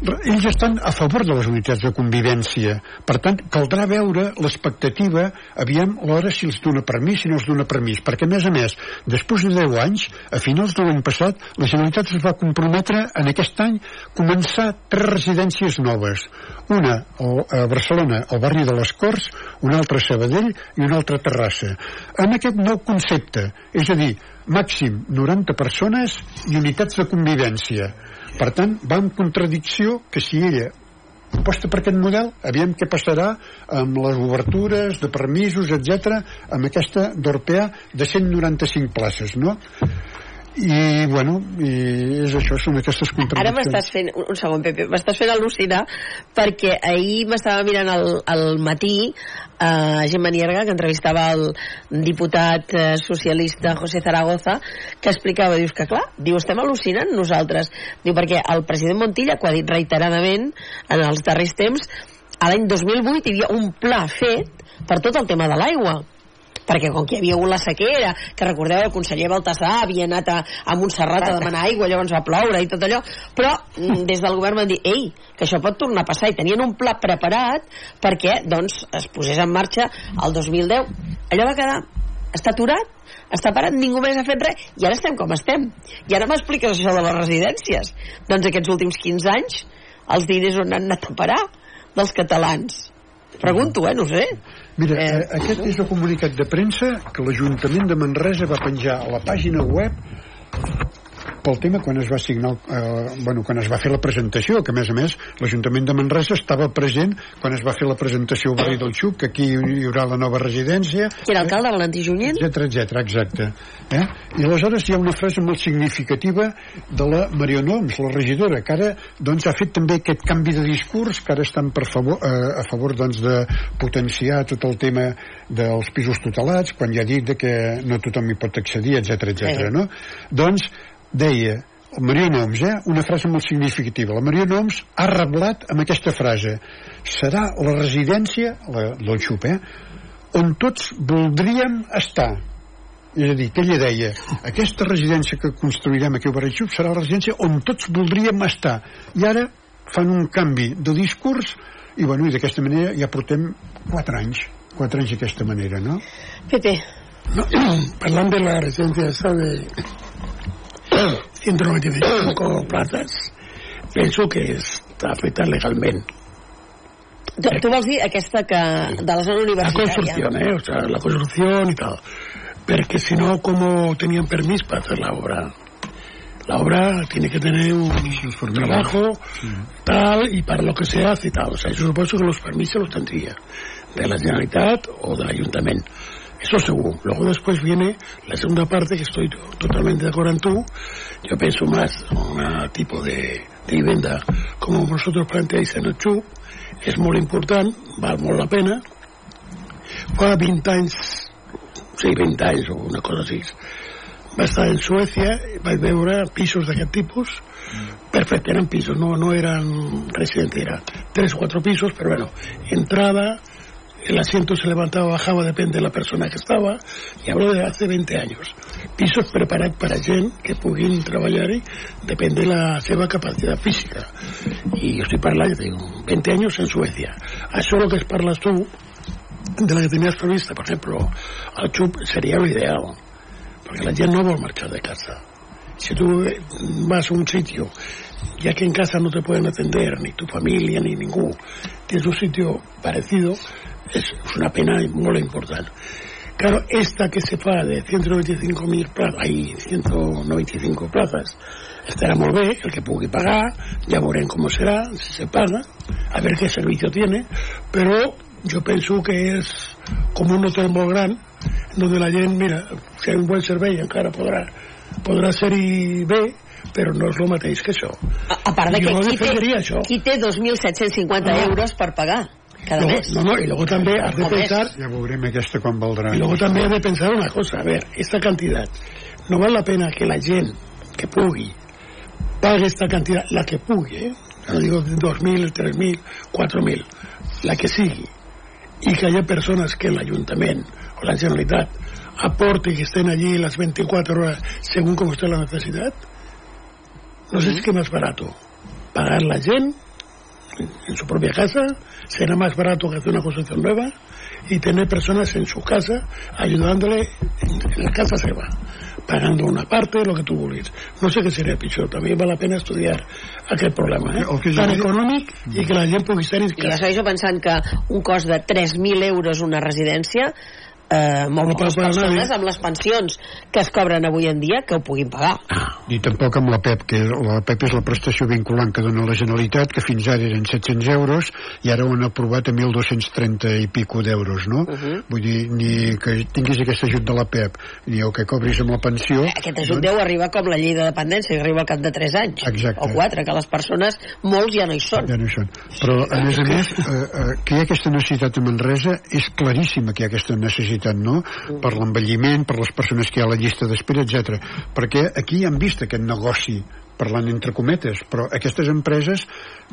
S7: Ells estan a favor de les unitats de convivència. Per tant caldrà veure l'expectativa aviam l'hora si els dona permís si no els dona permís. Perquè a més a més després de 10 anys a finals de l'any passat la Generalitat es va comprometre en aquest any començar tres residències noves. Una a Barcelona al barri de les Corts una altra a Sabadell i una altra a Terrassa. Amb aquest nou concepte és a dir, màxim 90 persones i unitats de convivència. Per tant, va en contradicció que si ella aposta per aquest model, aviam què passarà amb les obertures de permisos, etc amb aquesta d'Orpea de 195 places, no? I bueno i és això, són aquestes contradiccions.
S3: Ara m'estàs fent, un segon Pepe m'estàs fent al·lucinar perquè ahir m'estava mirant al, al matí a uh, Gemma Nierga que entrevistava el diputat uh, socialista José Zaragoza que explicava, dius que clar diu estem al·lucinant nosaltres. Diu perquè el president Montilla, que ho ha dit reiteradament en els darrers temps a l'any 2008 hi havia un pla fet per tot el tema de l'aigua perquè com que hi havia hagut la sequera, que recordeu el conseller Baltasar havia anat a, a Montserrat a demanar aigua, llavors va ploure i tot allò, però mm, des del govern van dir, ei, que això pot tornar a passar, i tenien un pla preparat perquè doncs, es posés en marxa el 2010. Allò va quedar, està aturat, està parat, ningú més ha fet res, i ara estem com estem. I ara m'expliques això de les residències. Doncs aquests últims 15 anys, els diners on han anat a parar dels catalans. Pregunto, eh, no sé.
S7: Mira, eh, eh, aquest és el comunicat de premsa que l'Ajuntament de Manresa va penjar a la pàgina web pel tema quan es va signar eh, bueno, quan es va fer la presentació que a més a més l'Ajuntament de Manresa estava present quan es va fer la presentació al barri del Xuc que aquí hi haurà la nova residència
S3: que era alcalde? Valentí Junyent
S7: etc etc exacte eh? i aleshores hi ha una frase molt significativa de la Mariona Oms, la regidora que ara doncs, ha fet també aquest canvi de discurs que ara estan per favor, eh, a favor doncs, de potenciar tot el tema dels pisos tutelats quan ja ha dit que no tothom hi pot accedir etc etc. Eh. no? doncs deia Maria Noms, eh? una frase molt significativa. La Maria Noms ha reblat amb aquesta frase. Serà la residència, la, del xup, eh? on tots voldríem estar. És a dir, que ella deia, aquesta residència que construirem aquí a Barritxup serà la residència on tots voldríem estar. I ara fan un canvi de discurs i, bueno, i d'aquesta manera ja portem 4 anys, 4 anys d'aquesta manera, no?
S3: Pepe.
S4: No, parlant de la residència de 195 plazas penso que està feta legalment
S3: tu, tu vols dir aquesta que de la zona universitària
S4: la construcció, eh? o sea, la construcció i tal perquè si no ¿cómo tenían permiso para hacer la obra? La obra tiene que tener un trabajo sí. tal y para lo que se hace y tal. O sea, yo supuesto que los permisos los tendría de la Generalitat o del Ayuntamiento. Eso seguro. Luego después viene la segunda parte, que estoy totalmente de acuerdo en tú. Yo pienso más un tipo de, de vivenda como vosotros planteáis en el XUP. És molt important, val molt la pena. Fa 20 anys, sí, 20 anys o una cosa així, va estar en Suècia, vaig veure pisos d'aquest tipus, perfecte, eren pisos, no, no eren residents, era 3 o 4 pisos, però bueno, entrada, el asiento se levantaba o bajaba, depende de la persona que estaba, y hablo de hace 20 años. Pisos preparats per a que puguin treballar-hi, depèn de la seva capacitat física. I jo estic parlant, de 20 anys en Suècia. Això el que es parles tu, de la que tenies prevista, per exemple, el xup seria l'ideal, perquè la gent no vol marxar de casa. Si tu vas a un sitio, ya que en casa no te pueden atender, ni tu familia, ni ningú, tienes un sitio parecido, es, es una pena molt important. Claro, esta que se fa de 195.000 plazas, hay 195 plazas, estarà molt bé, el que pugui pagar, ja veurem com serà, si se paga, a veure què servicio tiene, però jo penso que és com un hotel molt gran, donde la gent, mira, si hi ha un bon servei encara podrà, podrà ser-hi bé, però no és el mateix que això.
S3: A, a part de que qui té,
S4: això.
S3: qui té 2.750
S4: No.
S3: euros per pagar cada
S4: Luego-
S3: mes.
S4: no, no, y luego también has de
S3: més.
S4: pensar
S7: Ja veurem aquesta quan valdrà.
S4: Y luego también hay de pensar una cosa, a ver, esta cantidad, no vale la pena que la gente que pugui pague esta cantidad, la que pugui, ¿eh? no digo 2.000, 3.000, 4.000, la que sigui, y que haya personas que el Ayuntamiento o la Generalitat aporte que estén allí las 24 horas según como esté la necesidad? No sé si es que más barato. Pagar la gente en su propia casa, será más barato que hacer una construcción nueva y tener personas en su casa ayudándole en, la casa se va pagando una parte de lo que tú vulguis. No sé què seria pitjor. També val la pena estudiar aquest problema, eh?
S7: El que jo
S4: Tan econòmic i que la gent pugui estar en
S3: I ja
S4: casa.
S3: segueixo pensant que un cost de 3.000 euros una residència eh, molt
S4: No
S3: poques persones
S4: nadie.
S3: amb les pensions que es cobren avui en dia que ho puguin pagar.
S7: ni tampoc amb la PEP, que la PEP és la prestació vinculant que dona la Generalitat, que fins ara eren 700 euros i ara ho han aprovat a 1.230 i pico d'euros, no?
S3: Mhm.
S7: Vull dir, ni que tinguis aquest ajut de la PEP, ni el que cobris amb la pensió...
S3: Aquest ajut deu arribar com la llei de dependència, que arriba al cap de 3 anys.
S7: Exacte.
S3: O 4, que les persones, molts ja no hi són.
S7: Ja no hi són. Però, a més a més, eh, eh, que hi ha aquesta necessitat a Manresa, és claríssima que hi ha aquesta necessitat, no? Per l'envelliment, per les persones que hi ha a la llista d'espera, etc. Perquè aquí han vist aquest negoci parlant entre cometes, però aquestes empreses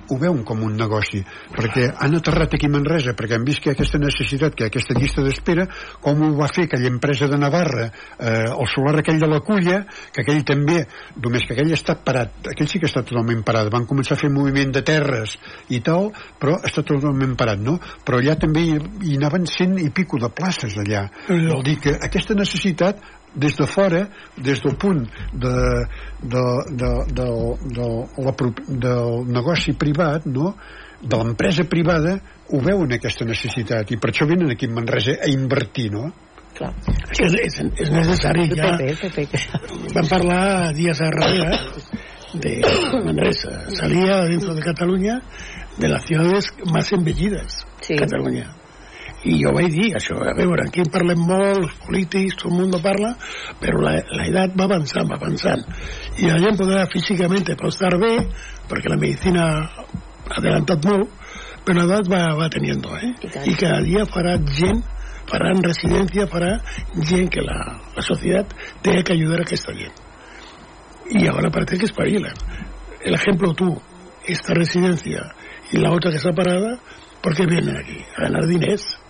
S7: ho veuen com un negoci, perquè han aterrat aquí a Manresa, perquè han vist que aquesta necessitat, que aquesta llista d'espera, com ho va fer aquella empresa de Navarra, eh, el solar aquell de la Culla, que aquell també, només que aquell està parat, aquell sí que està totalment parat, van començar a fer moviment de terres i tal, però està totalment parat, no? Però allà també hi, hi anaven cent i pico de places allà. Vol dir que aquesta necessitat des de fora, des del punt de, de, de, de, de, la, del negoci privat, no? de l'empresa privada, ho veuen aquesta necessitat i per això venen aquí a Manresa a invertir, no?
S3: Clar.
S4: És, és, és necessari ja.
S5: PP.
S4: Van parlar días arriba de Manresa. Salía dentro de Cataluña de las ciudades más embellidas.
S3: Sí.
S4: Catalunya. I jo vaig dir això, a veure, aquí parlem molt, els polítics, tot el món parla, però la, la edat va avançant, va avançant. I la gent podrà físicament pot estar bé, perquè la medicina ha adelantat molt, però l'edat va, va teniendo, eh?
S3: I.
S4: I cada dia farà gent, faran residència, farà gent que la, la societat té que ayudar a aquesta gent. Y ahora parece que espabilan. El ejemplo tú, esta residencia y la otra que está parada, ¿por qué vienen aquí? A ganar diners.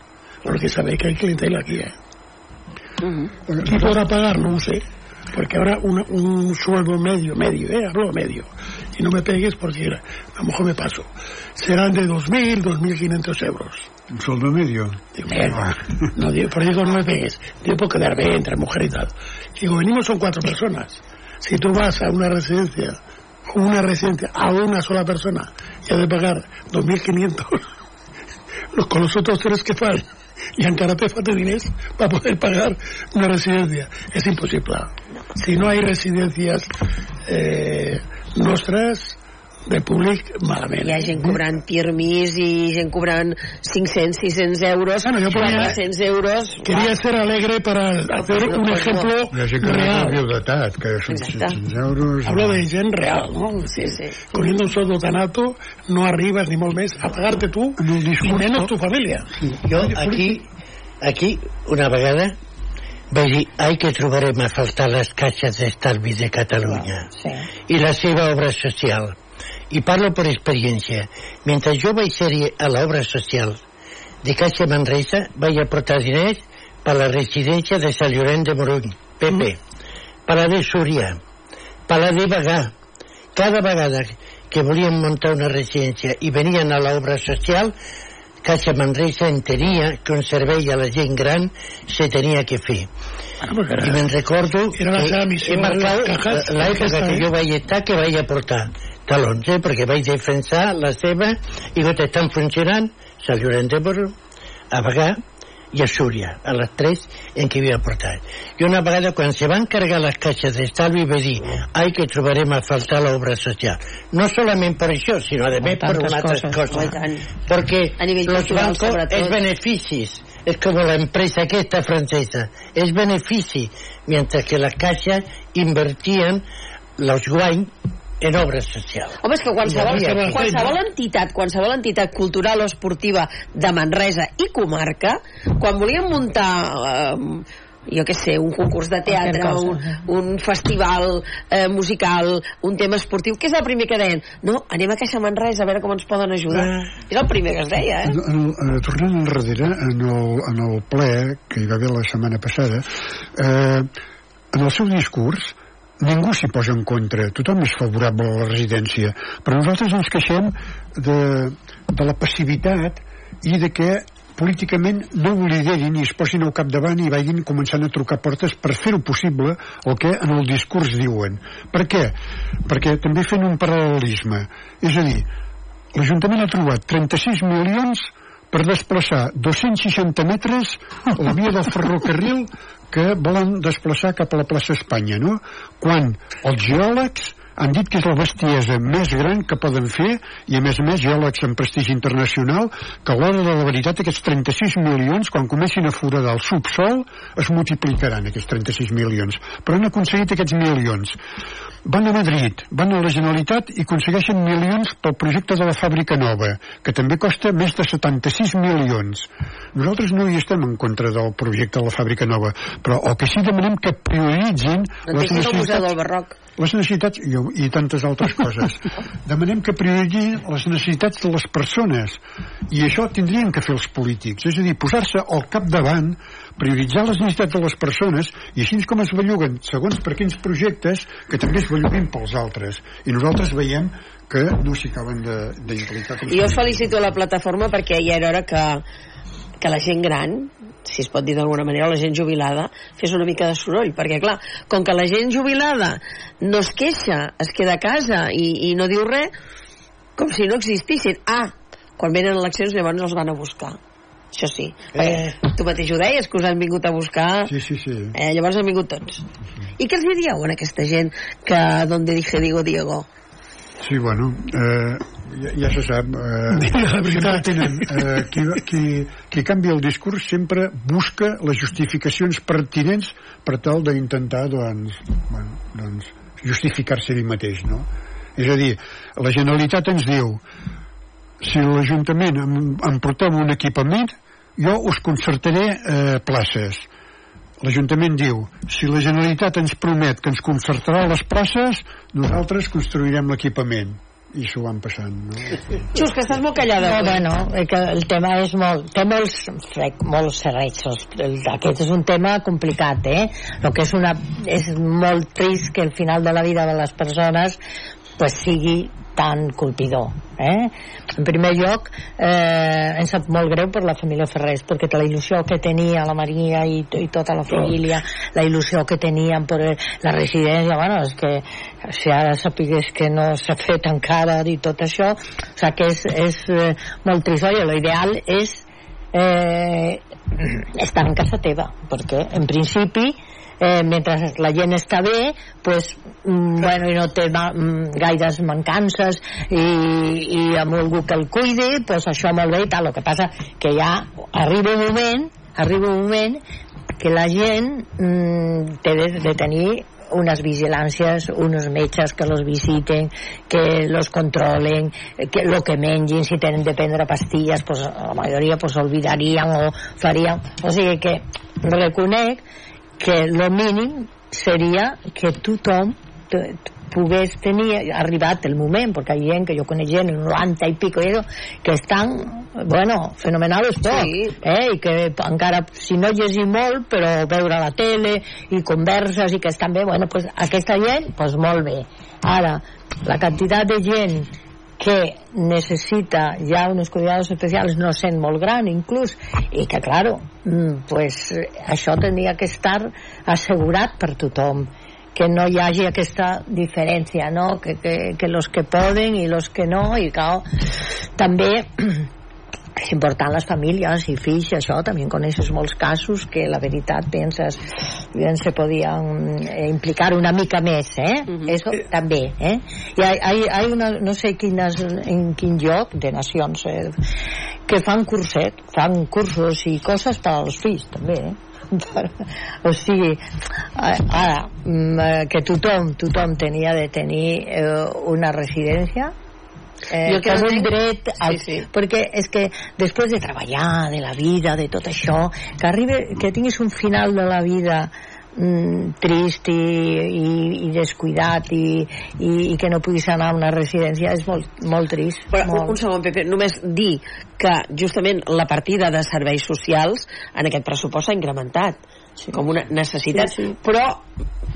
S4: Porque sabe que hay clientela aquí. ¿eh?
S3: Mhm.
S4: ¿Quién podrá pagar? No lo sé. Porque ahora un, un sueldo medio, medio, ¿eh? Hablo medio. Y no me pegues porque a lo mejor me paso. Serán de 2.000, 2.500 euros.
S7: Un sueldo medio.
S4: Digo, mierda. No, digo, pero digo, no me pegues. Digo, por quedar bien entre mujer y tal. Digo, venimos son cuatro personas. Si tú vas a una residencia, una residencia a una sola persona y has de pagar 2.500, los con los otros tres que fan, y encara te falta diners para poder pagar una residencia. Es imposible. Si no hay residencias eh, nostres, de públic, malament.
S3: Hi ha gent cobrant pirmis i gent cobrant 500, 600 euros,
S4: Bueno, jo ponia-
S3: 400 euros...
S4: Quería ser alegre para hacer un ejemplo
S7: Hi ha gent que no
S4: real.
S7: viudetat, que són
S3: Exacte.
S7: 600 euros...
S4: Hablo de gent real, ¿no?
S3: Sí, sí.
S4: Cogiendo un sueldo tan alto, no arribas ni molt més a pagarte ni
S7: discurs,
S4: menos
S7: no?
S4: tu familia.
S6: Jo aquí, aquí una vegada vaig dir ai que trobarem a faltar les caixes d'estalvi de Catalunya
S5: Sí.
S6: i la seva obra social. I parlo per experiència. Mentre jo vaig ser a l'obra social de Caixa Manresa, vaig aportar diners per la residència de Sant Llorenç de Morony, PP, per la de Súria, per la de Bagà. Cada vegada que volien muntar una residència i venien a l'obra social, Caixa Manresa entenia que un servei a la gent gran se tenia que fer.
S4: Porque
S6: I me'n recordo
S4: Era la
S6: que
S4: cajas,
S6: l'època que jo vaig estar que vaig aportar talons, eh, perquè vaig defensar la seva i que estan funcionant Sant Llorenç de Borro, a Bagà i a Súria, a les tres en què havia aportat. I una vegada, quan se van carregar les caixes d'estalvi, vaig dir, ai, que trobarem a faltar l'obra social. No solament per això, sinó a més per una altra cosa. Los
S3: cultural,
S6: bancos es beneficis. Es como la empresa que está francesa. Es benefici. Mientras que las caixas invertían los guany en obras socials.
S3: Home, és que qualsevol,
S6: havia-
S3: qualsevol entitat, qualsevol entitat cultural o esportiva de Manresa i comarca, quan volien muntar eh, jo què sé, un concurs de teatre, un,
S5: eh?
S3: un festival eh, musical, un tema esportiu, què és el primer que deien? No, anem a Caixa Manresa a veure com ens poden ajudar. És el primer que es deia, eh?
S7: En, en, eh, tornant enrere, en el, en el ple que hi va haver la setmana passada, eh, en el seu discurs ningú s'hi posa en contra, tothom és favorable a la residència, però nosaltres ens queixem de, de la passivitat i de que políticament no ho liderin i es posin al capdavant i vagin començant a trucar portes per fer-ho possible el que en el discurs diuen. Per què? Perquè també fent un paral·lelisme. És a dir, l'Ajuntament ha trobat 36 milions per desplaçar 260 metres la via del ferrocarril que volen desplaçar cap a la plaça Espanya, no? Quan els geòlegs han dit que és la bestiesa més gran que poden fer i a més a més geòlegs amb prestigi internacional que a l'hora de la veritat aquests 36 milions quan comencin a foradar el subsol es multiplicaran aquests 36 milions però han aconseguit aquests milions van a Madrid, van a la Generalitat i aconsegueixen milions pel projecte de la fàbrica nova, que també costa més de 76 milions. Nosaltres no hi estem en contra del projecte de la fàbrica nova, però el que sí demanem que prioritzin
S3: No deixis el Museu del Barroc.
S7: Les necessitats i, i tantes altres coses. Demanem que prioritzin les necessitats de les persones i això tindrien que fer els polítics, és a dir, posar-se al capdavant, prioritzar les necessitats de les persones i així com es belluguen segons per quins projectes que també es belluguin pels altres. I nosaltres veiem que no s'hi acaben d'implicar.
S3: jo felicito la plataforma perquè ja era hora que, que la gent gran si es pot dir d'alguna manera, la gent jubilada fes una mica de soroll, perquè clar com que la gent jubilada no es queixa es queda a casa i, i no diu res com si no existissin. Ah, quan venen eleccions llavors els van a buscar. Això sí, eh. tu mateix ho deies que us han vingut a buscar.
S7: Sí, sí, sí.
S3: eh, llavors han vingut tots. I què els dieu a aquesta gent que donde dije digo Diego?
S7: Sí, bueno, eh, ja, ja se sap. Eh,
S4: La veritat.
S7: tenen, eh, qui, qui, qui canvia el discurs sempre busca les justificacions pertinents per tal d'intentar, doncs, bueno, doncs justificar-se ell mateix, no? És a dir, la Generalitat ens diu si l'Ajuntament em, em porteu un equipament, jo us concertaré eh, places. L'Ajuntament diu, si la Generalitat ens promet que ens concertarà les places, nosaltres construirem l'equipament. I s'ho van passant, no?
S3: Xus, que estàs molt callada
S5: No, bueno, que el tema és molt... Té molts, frec, molts serreixos. El- Aquest és un tema complicat, eh? El que és, una, és molt trist que el final de la vida de les persones pues, sigui tan colpidor. Eh? En primer lloc, eh, em sap molt greu per la família Ferrés, perquè la il·lusió que tenia la Maria i, i tota la família, la il·lusió que tenien per la residència, bueno, és que si ara sapigués que no s'ha fet encara i tot això, o sigui que és, és eh, molt trist. Oye, lo ideal és eh, estar en casa teva, perquè en principi eh, mentre la gent està bé pues, mm, bueno, i no té ma, mm, gaires mancances i, i amb algú que el cuidi pues això molt bé i tal, el que passa que ja arriba un moment arriba un moment que la gent mm, té de, de tenir unes vigilàncies, uns metges que los visiten, que los controlen, que lo que mengin, si tenen de prendre pastilles, pues, la majoria pues, olvidarien o farien... O sigui que reconec que lo mínim seria que tothom pogués tenir arribat el moment, perquè hi ha gent que jo conec gent, 90 i pico, que estan, bueno, fenomenals tot,
S3: Sí.
S5: eh? i que encara, si no llegir molt, però veure la tele i converses i que estan bé, bueno, pues aquesta gent, pues molt bé. Ara, la quantitat de gent que necessita ja unos cuidados especials no sent molt gran inclús i que claro mm, pues això tenia que estar assegurat per tothom que no hi hagi aquesta diferència no? que, que, que los que poden i los que no i clar, també és important les famílies i fills, això també en coneixes molts casos que la veritat penses bien se podien eh, implicar una mica més, eh?
S3: Mhm.
S5: Eso també, eh? I hay, hay, hay una, no sé quines, en quin lloc de nacions eh, que fan curset, fan cursos i coses per als fills també, eh? o sigui eh, ara mm, eh, que tothom tothom tenia de tenir eh, una residència eh,
S3: Jo que no
S5: un dret al,
S3: Sí, sí.
S5: perquè és que després de treballar de la vida, de tot això que arribi, que tinguis un final de la vida mm, trist i, i, i descuidat i, i, i que no puguis anar a una residència és molt, molt trist
S3: Però, un,
S5: molt.
S3: un segon, Pepe, només dir que justament la partida de serveis socials en aquest pressupost s'ha incrementat sí. com una necessitat,
S5: Sí, sí.
S3: però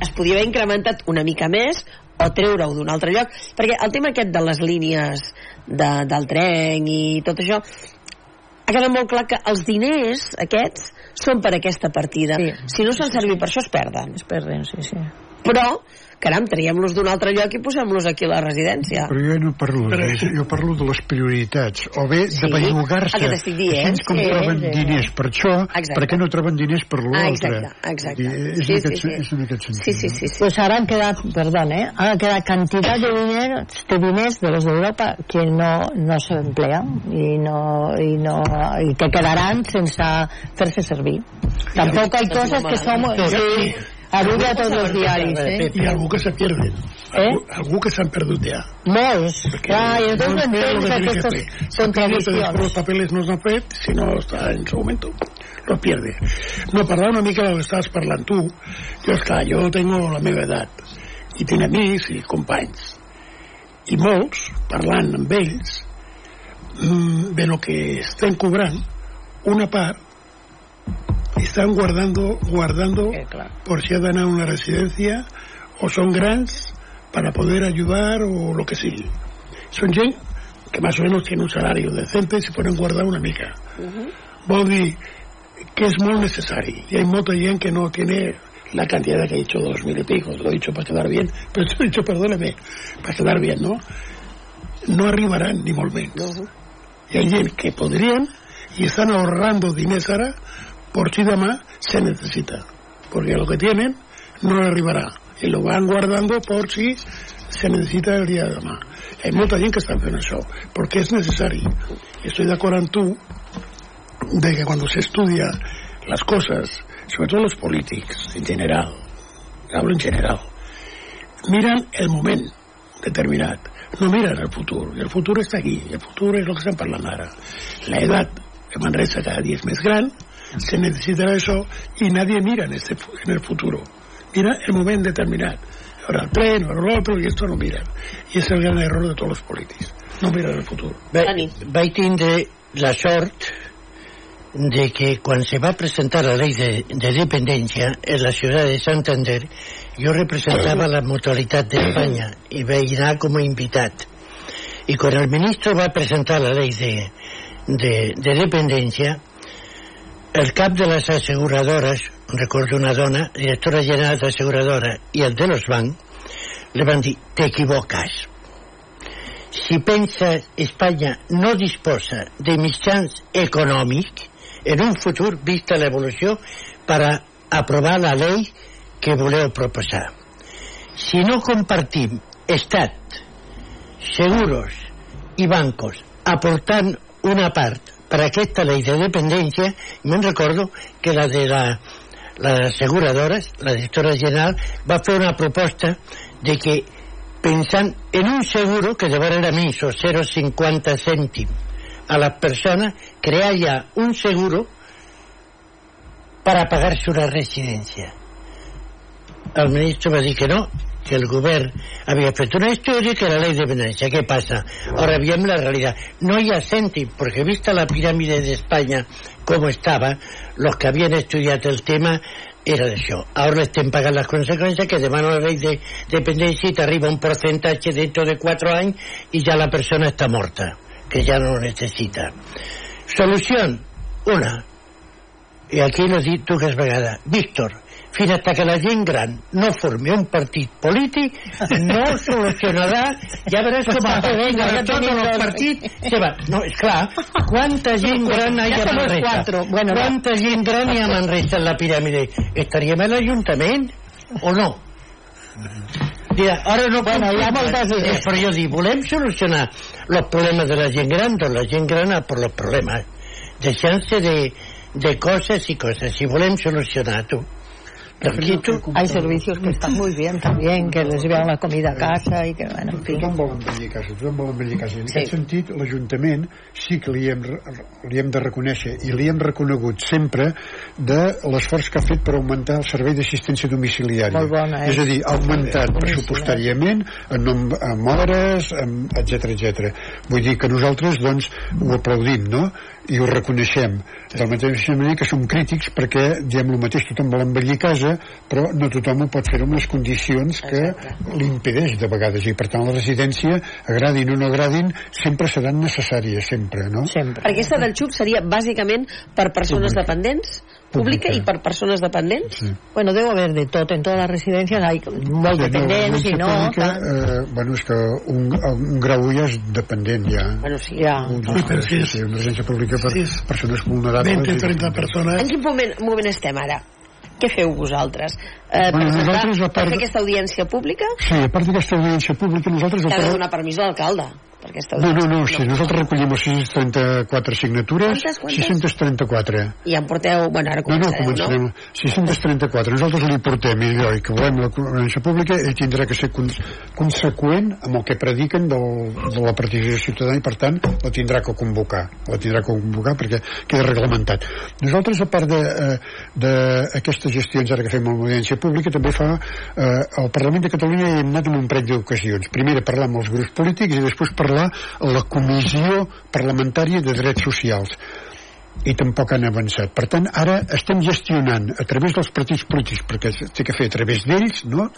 S3: es podia haver incrementat una mica més o treure-ho d'un altre lloc perquè el tema aquest de les línies de, del tren i tot això ha quedat molt clar que els diners aquests són per aquesta partida
S5: Sí.
S3: si no s'han servit per això es perden
S5: es perden, sí, sí.
S3: però, caram, traiem-los d'un altre lloc i posem-los aquí a la residència
S7: Però jo no parlo d'això, jo parlo de les prioritats. O bé
S3: Sí,
S7: de bellugar-se.
S3: el que t'estic dient,
S7: Així com
S5: sí,
S7: troben
S5: sí.
S7: diners per això,
S3: Exacte.
S7: per què no troben diners per
S3: Ah,
S7: l'altre?
S3: exacte, exacte.
S7: I És,
S3: Sí,
S7: en
S3: sí,
S7: aquest,
S3: sí.
S7: és en aquest sentit.
S3: Sí, sí, sí. sí.
S5: Pues ahora han quedado, perdón, ¿eh? han quedado cantidad de dinero, de diners de los de Europa que no, no se emplean y no, y no, y que quedarán sense fer-se servir. Tampoco hay cosas que somos, sí, arriba a todos los diaris, eh?
S4: Y algo que se pierden.
S5: ¿Eh?
S4: Algo que s'han perdut ja.
S5: Molts. Clar, i entonces no entens aquestes contradiccions.
S4: los papeles no s'han fet, si no està en su momento, lo pierde. No, parlar una mica del que estaves parlant tu. Jo, esclar, jo tengo la meva edat i tinc amics i companys. I molts, parlant amb ells, mm, de lo que estem cobrant, una part estan guardando, guardando
S5: Eh, clar.
S4: por si ha d'anar a una residencia o són grans para poder ayudar o lo que sigui. Són gent que más o menos tiene un salario decente i se poden guardar una mica. Vol dir que és molt necessari. Y hay molta gent que no tiene la cantidad que he dicho, dos mil y pico, lo he dicho para quedar bien, pero he dicho, perdóneme, para quedar bien, ¿no? No arribaran ni molt menys. Hi ha gent que podrien y están ahorrando diners ara por si demà se necesita. Porque lo que tienen no le arribarà. Y lo van guardando por si se necesita el día de demà. Hay molta gent que estan fent això, perquè és necessari. Estoy d'acord amb tu de que cuando se estudia las cosas, sobre todo los políticos en general, hablo en general, miran el moment determinat, no miren el futur, el futur està aquí, el futur és el que estem parlant ara. La edat de Manresa cada dia és més gran, se necesitará eso, y nadie mira en, este, en el futuro, mira el moment determinat. Ahora el tren, ahora lo otro, y esto no miran. Y es el gran error de todos los políticos, no miran el futuro.
S6: Bé,
S3: Dani.
S6: vaig tindre la sort de que quan se va presentar la ley de, de dependencia en la ciudad de Santander, yo representaba la mutualidad de España y vaig anar com a invitat. Y quan el ministro va presentar la ley de, de, de dependencia, el cap de les asseguradores, recordo una dona, directora general d'asseguradora, i el de los bancs, li van dir, t'equivoques. Si pensa Espanya no disposa de mitjans econòmics en un futur, vista l'evolució, per aprovar la llei que voleu proposar. Si no compartim Estat, seguros i bancos aportant una part per a aquesta llei de dependència, me'n recordo que la de la, les asseguradores, la directora general, va fer una proposta de que pensant en un seguro que llavors era minso, 0,50 cèntim a la persona, crear ja un seguro para pagar-se una residència. El ministre va dir que no, que el govern havia fet un estudi que era la ley de dependencia. ¿Qué pasa? Ahora bien la realidad. No hay cèntim, porque vista la pirámide de España como estaba, los que habían estudiado el tema era d'això. Ahora estem pagant les conseqüències que demana la ley de dependencia y te arriba un porcentaje dentro de cuatro años y ya la persona está morta, que ya no lo necesita. Solución, una, i aquí l'he dit dues vegades, Víctor, fins hasta que la gent gran no formi un partit polític, no solucionarà, ja veuràs com a
S5: ya
S6: tots
S5: tenim
S6: els
S5: los-
S6: partits se van. No, esclar, quanta gent gran hi ha
S5: Ja
S6: a Manresa?
S5: Bueno, va.
S6: quanta gent gran hi ha a Manresa en la piràmide? Estaríem a l'Ajuntament o no? Mira, ara no
S5: Bueno, hi ha moltes idees.
S6: Eh, però jo dic, volem solucionar els problemes de la gent gran, doncs la gent gran ha per els problemes. Deixant-se de, de coses i coses. Si volem solucionar, Tranquilo.
S5: Hay servicios que están muy bien también, que les llevan la comida a casa y que, bueno, en fin.
S7: Tothom vol envellir casa, tothom vol envellir casa. En
S5: Sí.
S7: aquest sentit, l'Ajuntament sí que li hem, li hem de reconèixer i li hem reconegut sempre de l'esforç que ha fet per augmentar el servei d'assistència domiciliària.
S5: Molt bona, eh?
S7: És a dir, ha augmentat
S5: Boníssima.
S7: pressupostàriament en, nom, en hores, etc etc. Vull dir que nosaltres doncs ho aplaudim, no? I ho reconeixem. De la mateixa manera que som crítics perquè diem el mateix, tothom vol envellir casa però no tothom ho pot fer amb les condicions que li impedeix de vegades i per tant la residència, agradin o no agradin sempre seran necessàries sempre, no?
S5: Sempre.
S3: Perquè aquesta del XUP seria bàsicament per persones dependents, pública, i per persones dependents.
S7: Sí.
S5: Bueno, debe haber de todo. En todas las residencias hay molt
S7: Bé,
S5: dependents i
S7: la
S5: no...
S7: pública,
S5: tant.
S7: eh, bueno, és que un, un grau ja és dependent ja
S3: Bueno, sí.
S5: Ja.
S7: Un-
S4: Sí, però sí,
S7: sí, una residència pública per
S4: sí,
S7: persones vulnerables
S4: 20
S7: i
S4: 30
S3: En
S4: persones
S3: quin moment, moment estem ara? Què feu vosaltres? Eh,
S7: Bueno,
S3: presentar,
S7: nosaltres, a part
S3: per fer
S7: de-
S3: aquesta audiència pública
S7: Sí, a part d'aquesta audiència pública nosaltres
S3: que ha de donar permís a l'alcalde aquesta
S7: No, no, no, sí,
S3: pública.
S7: nosaltres recollim els 634 signatures,
S3: Quantes, quantes?
S7: 634.
S3: I en porteu... Bueno, ara
S7: No, no,
S3: començareu,
S7: començarem.
S3: no?
S7: 634. Nosaltres li portem i i que volem la conferència pública, ell tindrà que ser cons conseqüent amb el que prediquen del, de la participació ciutadana i, per tant, la tindrà que convocar. La tindrà que convocar perquè queda reglamentat. Nosaltres, a part d'aquestes gestions ara que fem amb l'audiència pública, també fa eh, el Parlament de Catalunya hi hem anat en un parell d'ocasions. Primer, parlar amb els grups polítics i després parlar la Comissió Parlamentària de Drets Socials i tampoc han avançat. Per tant, ara estem gestionant a través dels partits polítics, perquè té que fer a través d'ells, no?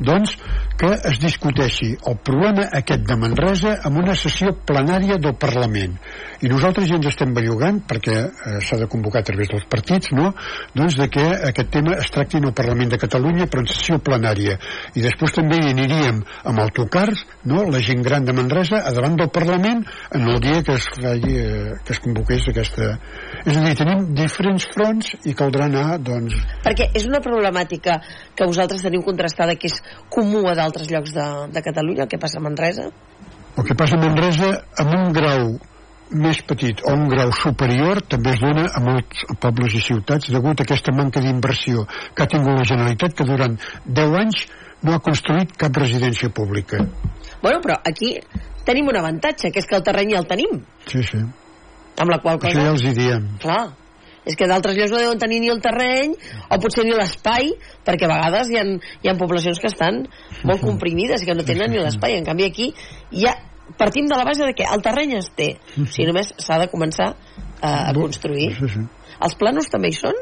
S7: doncs que es discuteixi el problema aquest de Manresa en una sessió plenària del Parlament. I nosaltres ja ens estem bellugant, perquè eh, s'ha de convocar a través dels partits, no? doncs de que aquest tema es tracti en el Parlament de Catalunya però en sessió plenària. I després també hi aniríem amb autocars, no? la gent gran de Manresa, a davant del Parlament en el dia que es, faci, eh, que es convoqués aquesta... És a dir, tenim diferents fronts i caldrà anar, doncs,
S3: Perquè és una problemàtica que vosaltres teniu contrastada que és comú a d'altres llocs de, de Catalunya, el que passa a Manresa?
S7: El que passa a Manresa, amb un grau més petit o un grau superior, també es dona a molts pobles i ciutats degut a aquesta manca d'inversió que ha tingut la Generalitat, que durant 10 anys no ha construït cap residència pública.
S3: Bueno, però aquí tenim un avantatge, que és que el terreny ja el tenim,
S7: Sí, sí.
S3: Amb la qual
S7: Això
S3: cosa...
S7: ja els hi diem.
S3: Clar, és que d'altres llocs no deuen tenir ni el terreny o potser ni l'espai perquè a vegades hi ha, hi ha poblacions que estan molt comprimides i que no tenen ni l'espai. En canvi aquí ja partim de la base de que el terreny es té. Si només s'ha de començar eh, a construir. Els planos també hi són?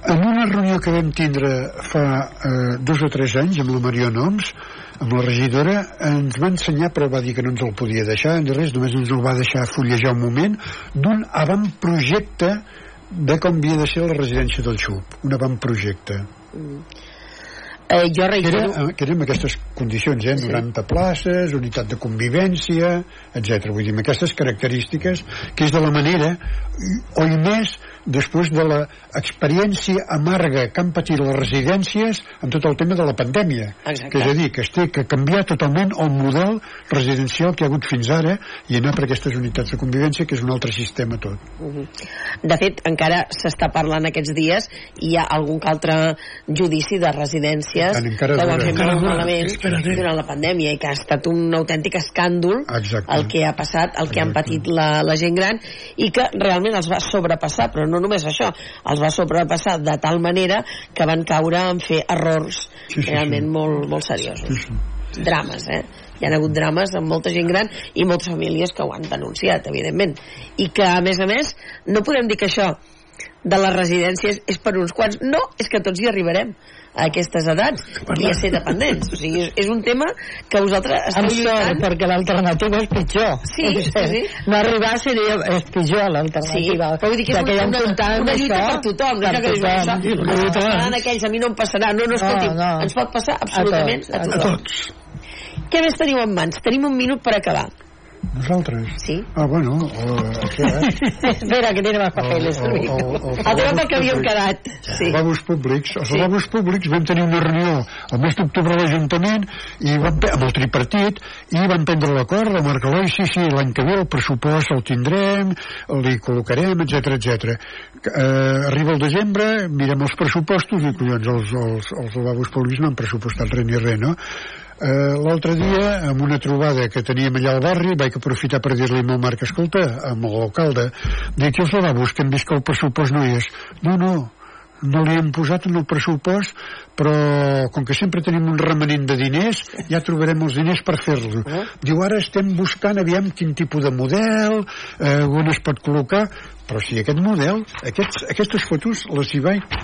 S7: En una reunió que vam tindre fa eh, dos o tres anys amb la Mariona Oms, amb la regidora, ens va ensenyar, però va dir que no ens el podia deixar, ni res, només ens el va deixar fullejar un moment, d'un avantprojecte de com havia de ser la residència del XUP. Un avantprojecte.
S3: Eh, jo
S7: Que era,
S3: reitero
S7: que era amb aquestes condicions, eh? 90 places, unitat de convivència, etc. Vull dir, aquestes característiques, que és de la manera, o i més, després de l'experiència amarga que han patit les residències en tot el tema de la pandèmia.
S3: Exacte.
S7: Que és a dir, que es té que canviar totalment el model residencial que hi ha hagut fins ara i anar per aquestes unitats de convivència, que és un altre sistema tot.
S3: de fet encara s'està parlant aquests dies i hi ha algun altre judici de residències
S7: En- encara
S3: que ho han fet molt malament durant la pandèmia i que ha estat un autèntic escàndol
S7: Exacte.
S3: el que ha passat, el que han
S7: Exacte.
S3: patit la, la gent gran i que realment els va sobrepassar, però no només això, els va sobrepassar de tal manera que van caure en fer errors
S7: Sí, sí,
S3: realment
S7: sí.
S3: molt, molt seriosos.
S7: Sí, sí.
S3: Drames, eh? Hi ha hagut drames amb molta gent gran i moltes famílies que ho han denunciat, evidentment. I que, a més a més, no podem dir que això de les residències és per uns quants. No, és que tots hi arribarem a aquestes edats i a ser dependents. O sigui, és, és un tema que vosaltres esteu
S5: Amb sort,
S3: lluitant
S5: perquè l'alternativa és pitjor.
S3: Sí, sí, sí.
S5: No arribar seria, és pitjor
S3: Sí,
S5: l'alternativa.
S3: però vull dir que és una, una, una lluita
S5: això,
S3: per tothom.
S5: Per
S3: això que dius,
S5: tothom.
S4: Sí,
S3: no,
S4: tothom.
S3: aquells, a mi no em passarà. No, no, escolti'm,
S5: No, no.
S3: ens pot passar absolutament
S5: tots,
S3: a
S5: a
S3: tothom.
S4: tots.
S3: Què més teniu en mans? Tenim un minut per acabar.
S7: Nosaltres?
S3: Sí.
S7: Ah, bueno, uh, aquest...
S5: Espera, que tiene más papeles.
S7: El- el-
S5: Luis.
S7: el- el-
S3: El tema que havíem quedat. Sí.
S7: Els lavabos públics. Els
S3: Sí.
S7: lavabos públics vam tenir una reunió el mes d'octubre a l'Ajuntament i vam, amb el tripartit i vam prendre l'acord de Marc Eloi, sí, sí, l'any que ve el pressupost el tindrem, li col·locarem, etc etc. Eh, arriba el desembre, mirem els pressupostos i collons, els, els, els lavabos públics no han pressupostat res ni res, no? Eh, L'altre dia, amb una trobada que teníem allà al barri, vaig aprofitar per dir-li al Marc, escolta, amb l'alcalde, dic, els lavabos que hem vist que el pressupost no hi és? No, no, no li hem posat en el pressupost, però com que sempre tenim un remanent de diners, ja trobarem els diners per fer-lo. Diu, ara estem buscant aviam quin tipus de model, eh, on es pot col·locar, però si aquest model, aquests, aquestes fotos les hi vaig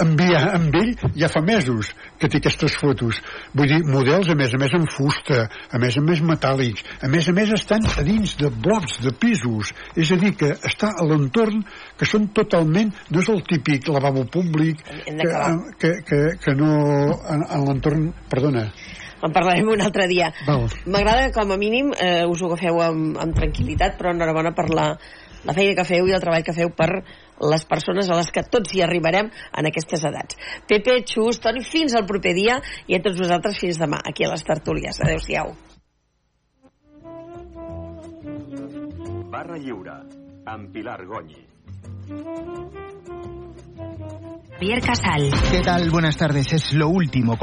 S7: enviar amb ell ja fa mesos que té aquestes fotos. Vull dir, models a més a més en fusta, a més a més metàl·lics, a més a més estan a dins de blocs, de pisos. És a dir, que està a l'entorn que són totalment, no és el típic lavabo públic que,
S3: d'acabar.
S7: que, que, que no en, en l'entorn, perdona,
S3: En parlarem un altre dia. M'agrada que com a mínim eh, us ho agafeu amb, amb tranquil·litat, però enhorabona per la, la feina que feu i el treball que feu per les persones a les que tots hi arribarem en aquestes edats. Pepe, Xus, Toni, fins al proper dia i a tots vosaltres fins demà, aquí a les tertúlies. Adéu-siau.
S2: Barra Lliure, amb Pilar Goñi.
S8: Javier Casal.
S9: ¿Qué tal? Buenas tardes. Es lo último.